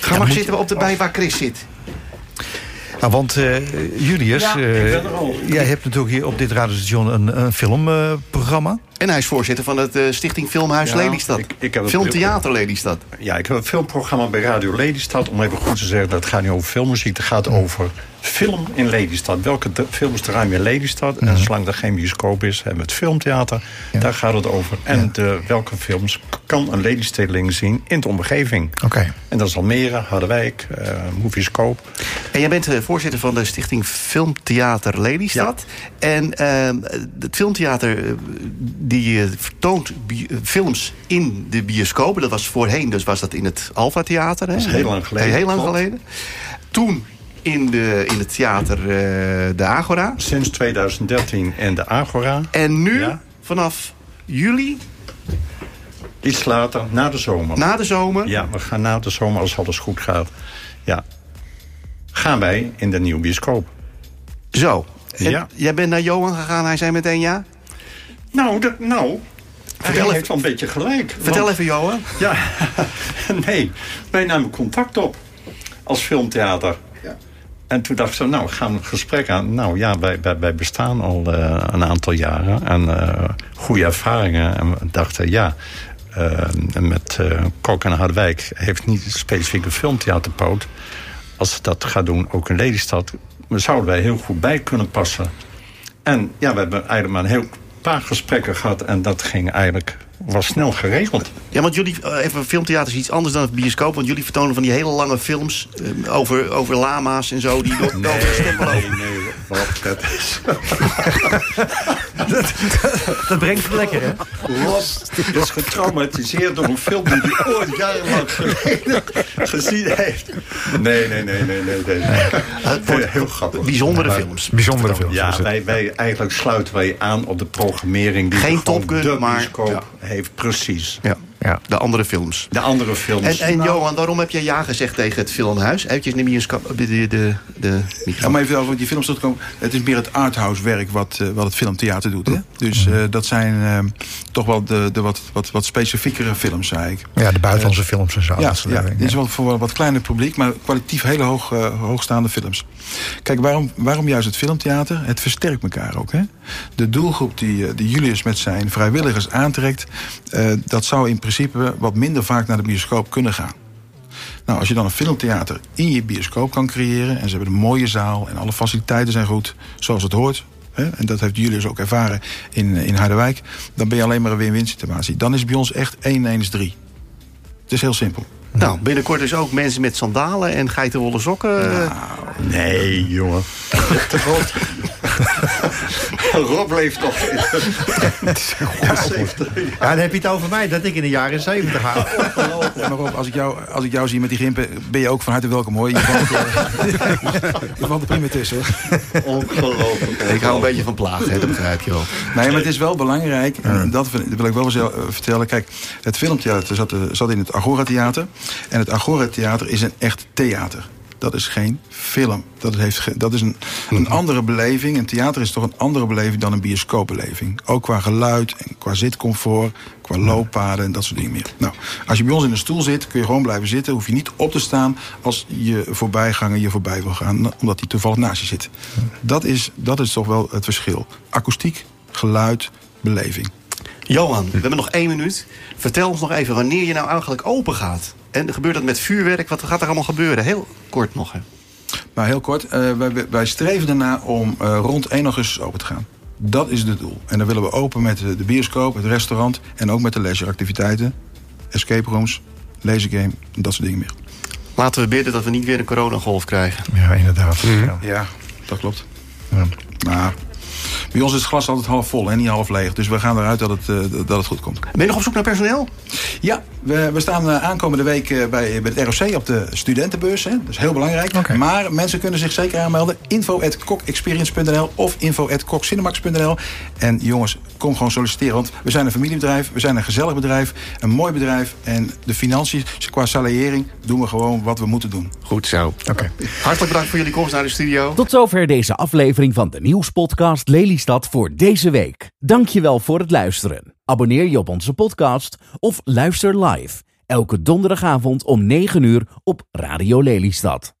Ga maar zitten op de bij waar Chris zit. Nou, want eh, Julius, Ja, ik ben al. jij hebt natuurlijk hier op dit radiostation een, een filmprogramma. En hij is voorzitter van het eh, Stichting Filmhuis Ja, Lelystad. ik- ik heb het- Filmtheater Lelystad. Ja, ik heb een filmprogramma bij Radio Lelystad. Om even goed te zeggen, dat gaat niet over filmmuziek. Het gaat over film in Lelystad. Welke films draaien we in Lelystad? En zolang er geen bioscoop is, hebben we het filmtheater. Daar gaat het over. En de, welke films kan een Lelystedeling zien in de omgeving? Oké. En dat is Almere, Harderwijk, eh Moviescope. En jij bent eh, voorzitter van de Stichting Filmtheater Lelystad. En eh, het filmtheater die eh, vertoont eh, films in de bioscopen. Dat was voorheen, dus was dat in het Alpha Theater. Hè? Dat is heel lang geleden, Heel lang geleden. Toen in, de, in het theater eh, De Agora. Sinds 2013 en de Agora. En nu, Ja. vanaf juli, Iets later, na de zomer. na de zomer... Ja, we gaan na de zomer, als alles goed gaat... Ja, gaan wij in de nieuwe bioscoop. Zo. En Ja. Jij bent naar Johan gegaan, hij zei meteen ja. Nou, dat, nou hij even- heeft wel een beetje gelijk. Vertel want- even Johan. Ja, nee, wij namen contact op als filmtheater. En toen dachten we, nou, we gaan een gesprek aan. Nou ja, wij, wij, wij bestaan al eh, een aantal jaren. En eh, goede ervaringen. En we dachten, ja, eh, met eh Kok en Harderwijk... heeft niet specifiek een filmtheaterpoot. Als ze dat gaat doen, ook in Lelystad... zouden wij heel goed bij kunnen passen. En ja, we hebben eigenlijk maar een heel paar gesprekken gehad... en dat ging eigenlijk, was snel geregeld. Ja, want jullie, eh, even filmtheater is iets anders dan het bioscoop. Want jullie vertonen van die hele lange films eh, over, over lama's en zo. Die door door de stempel Nee, nee, wat dat is. Dat brengt het lekker, hè? Rob is getraumatiseerd door een film die hij ooit jarenlang geleden gezien heeft. Nee, nee, nee, nee, nee. nee. Het wordt Heel grappig. bijzondere films. Bijzondere films. Ja, wij, wij, eigenlijk sluiten wij aan op de programmering die Geen Top Gun, de maar- ja. heeft. Precies. Ja, Ja. de andere films. De andere films. En, en Johan, waarom heb jij ja gezegd tegen het filmhuis? Eventjes neem je de, de, de, de Ja, microfoon. maar even over die films terug te komen. Het is meer het arthouse werk wat, eh, wat het filmtheater doet. Hè? Dus eh, dat zijn eh, toch wel de, de wat, wat, wat specifiekere films, zei ik. Ja, de buitenlandse films en zo. Ja, ja, is wel voor een wat kleiner publiek, maar kwalitatief hele hoog, hoogstaande films. Kijk, waarom, waarom juist het filmtheater? Het versterkt elkaar ook. Hè? De doelgroep die, die Julius met zijn vrijwilligers aantrekt... eh, dat zou in principe wat minder vaak naar de bioscoop kunnen gaan. Nou, als je dan een filmtheater in je bioscoop kan creëren... en ze hebben een mooie zaal en alle faciliteiten zijn goed, zoals het hoort... Hè, en dat heeft Julius ook ervaren in, in Harderwijk... dan ben je alleen maar een win-win situatie. Dan is bij ons echt 1 1 is 3. Het is heel simpel. Nou, binnenkort dus ook mensen met sandalen en geitenwolle sokken. Nee, jongen. Rob leeft toch. Ja, dan heb je het over mij, dat ik in de jaren 70 ga. Ja, maar Rob, als ik, jou, als ik jou zie met die grimpen, ben je ook van harte welkom hoor. Je valt, valt er prima tussen. hoor. Ongelooflijk. Ik hou een beetje van plagen, hè, dat begrijp je wel. Nee, maar het is wel belangrijk. En dat vind- dat wil ik wel eens, eh, vertellen. Kijk, het filmtheater zat, eh, zat in het Agora Theater. En het Agora Theater is een echt theater. Dat is geen film. Dat, heeft ge- dat is een, een andere beleving. Een theater is toch een andere beleving dan een bioscoopbeleving. Ook qua geluid en qua zitcomfort, qua looppaden en dat soort dingen meer. Nou, als je bij ons in een stoel zit, kun je gewoon blijven zitten. Hoef je niet op te staan als je voorbijganger je voorbij wil gaan. Omdat die toevallig naast je zit. Dat is, dat is toch wel het verschil. Akoestiek, geluid, beleving. Johan, we hebben nog één minuut. Vertel ons nog even wanneer je nou eigenlijk open gaat. En gebeurt dat met vuurwerk? Wat gaat er allemaal gebeuren? Heel kort nog. Hè. Maar heel kort, eh, wij, wij streven ernaar om eh, rond 1 augustus open te gaan. Dat is het doel. En dan willen we open met de, de bioscoop, het restaurant... en ook met de leisureactiviteiten, escape rooms, lasergame en dat soort dingen meer. Laten we bidden dat we niet weer een coronagolf krijgen. Ja, inderdaad. Ja. Ja, dat klopt. Nou, bij ons is het glas altijd half vol en niet half leeg. Dus we gaan eruit dat het, eh, dat het goed komt. Ben je nog op zoek naar personeel? Ja, we, we staan eh, aankomende week eh, bij, bij het ROC op de studentenbeurs. Hè. Dat is heel belangrijk. Maar mensen kunnen zich zeker aanmelden. Info at kokexperience.nl of info at kokcinemax.nl. En jongens, kom gewoon solliciteren. Want we zijn een familiebedrijf. We zijn een gezellig bedrijf. Een mooi bedrijf. En de financiën, qua salariering, doen we gewoon wat we moeten doen. Goed zo. Oké. Hartelijk bedankt voor jullie komst naar de studio. Tot zover deze aflevering van de nieuwspodcast Lelystad voor deze week. Dankjewel voor het luisteren. Abonneer je op onze podcast of luister live. Elke donderdagavond om 9 uur op Radio Lelystad.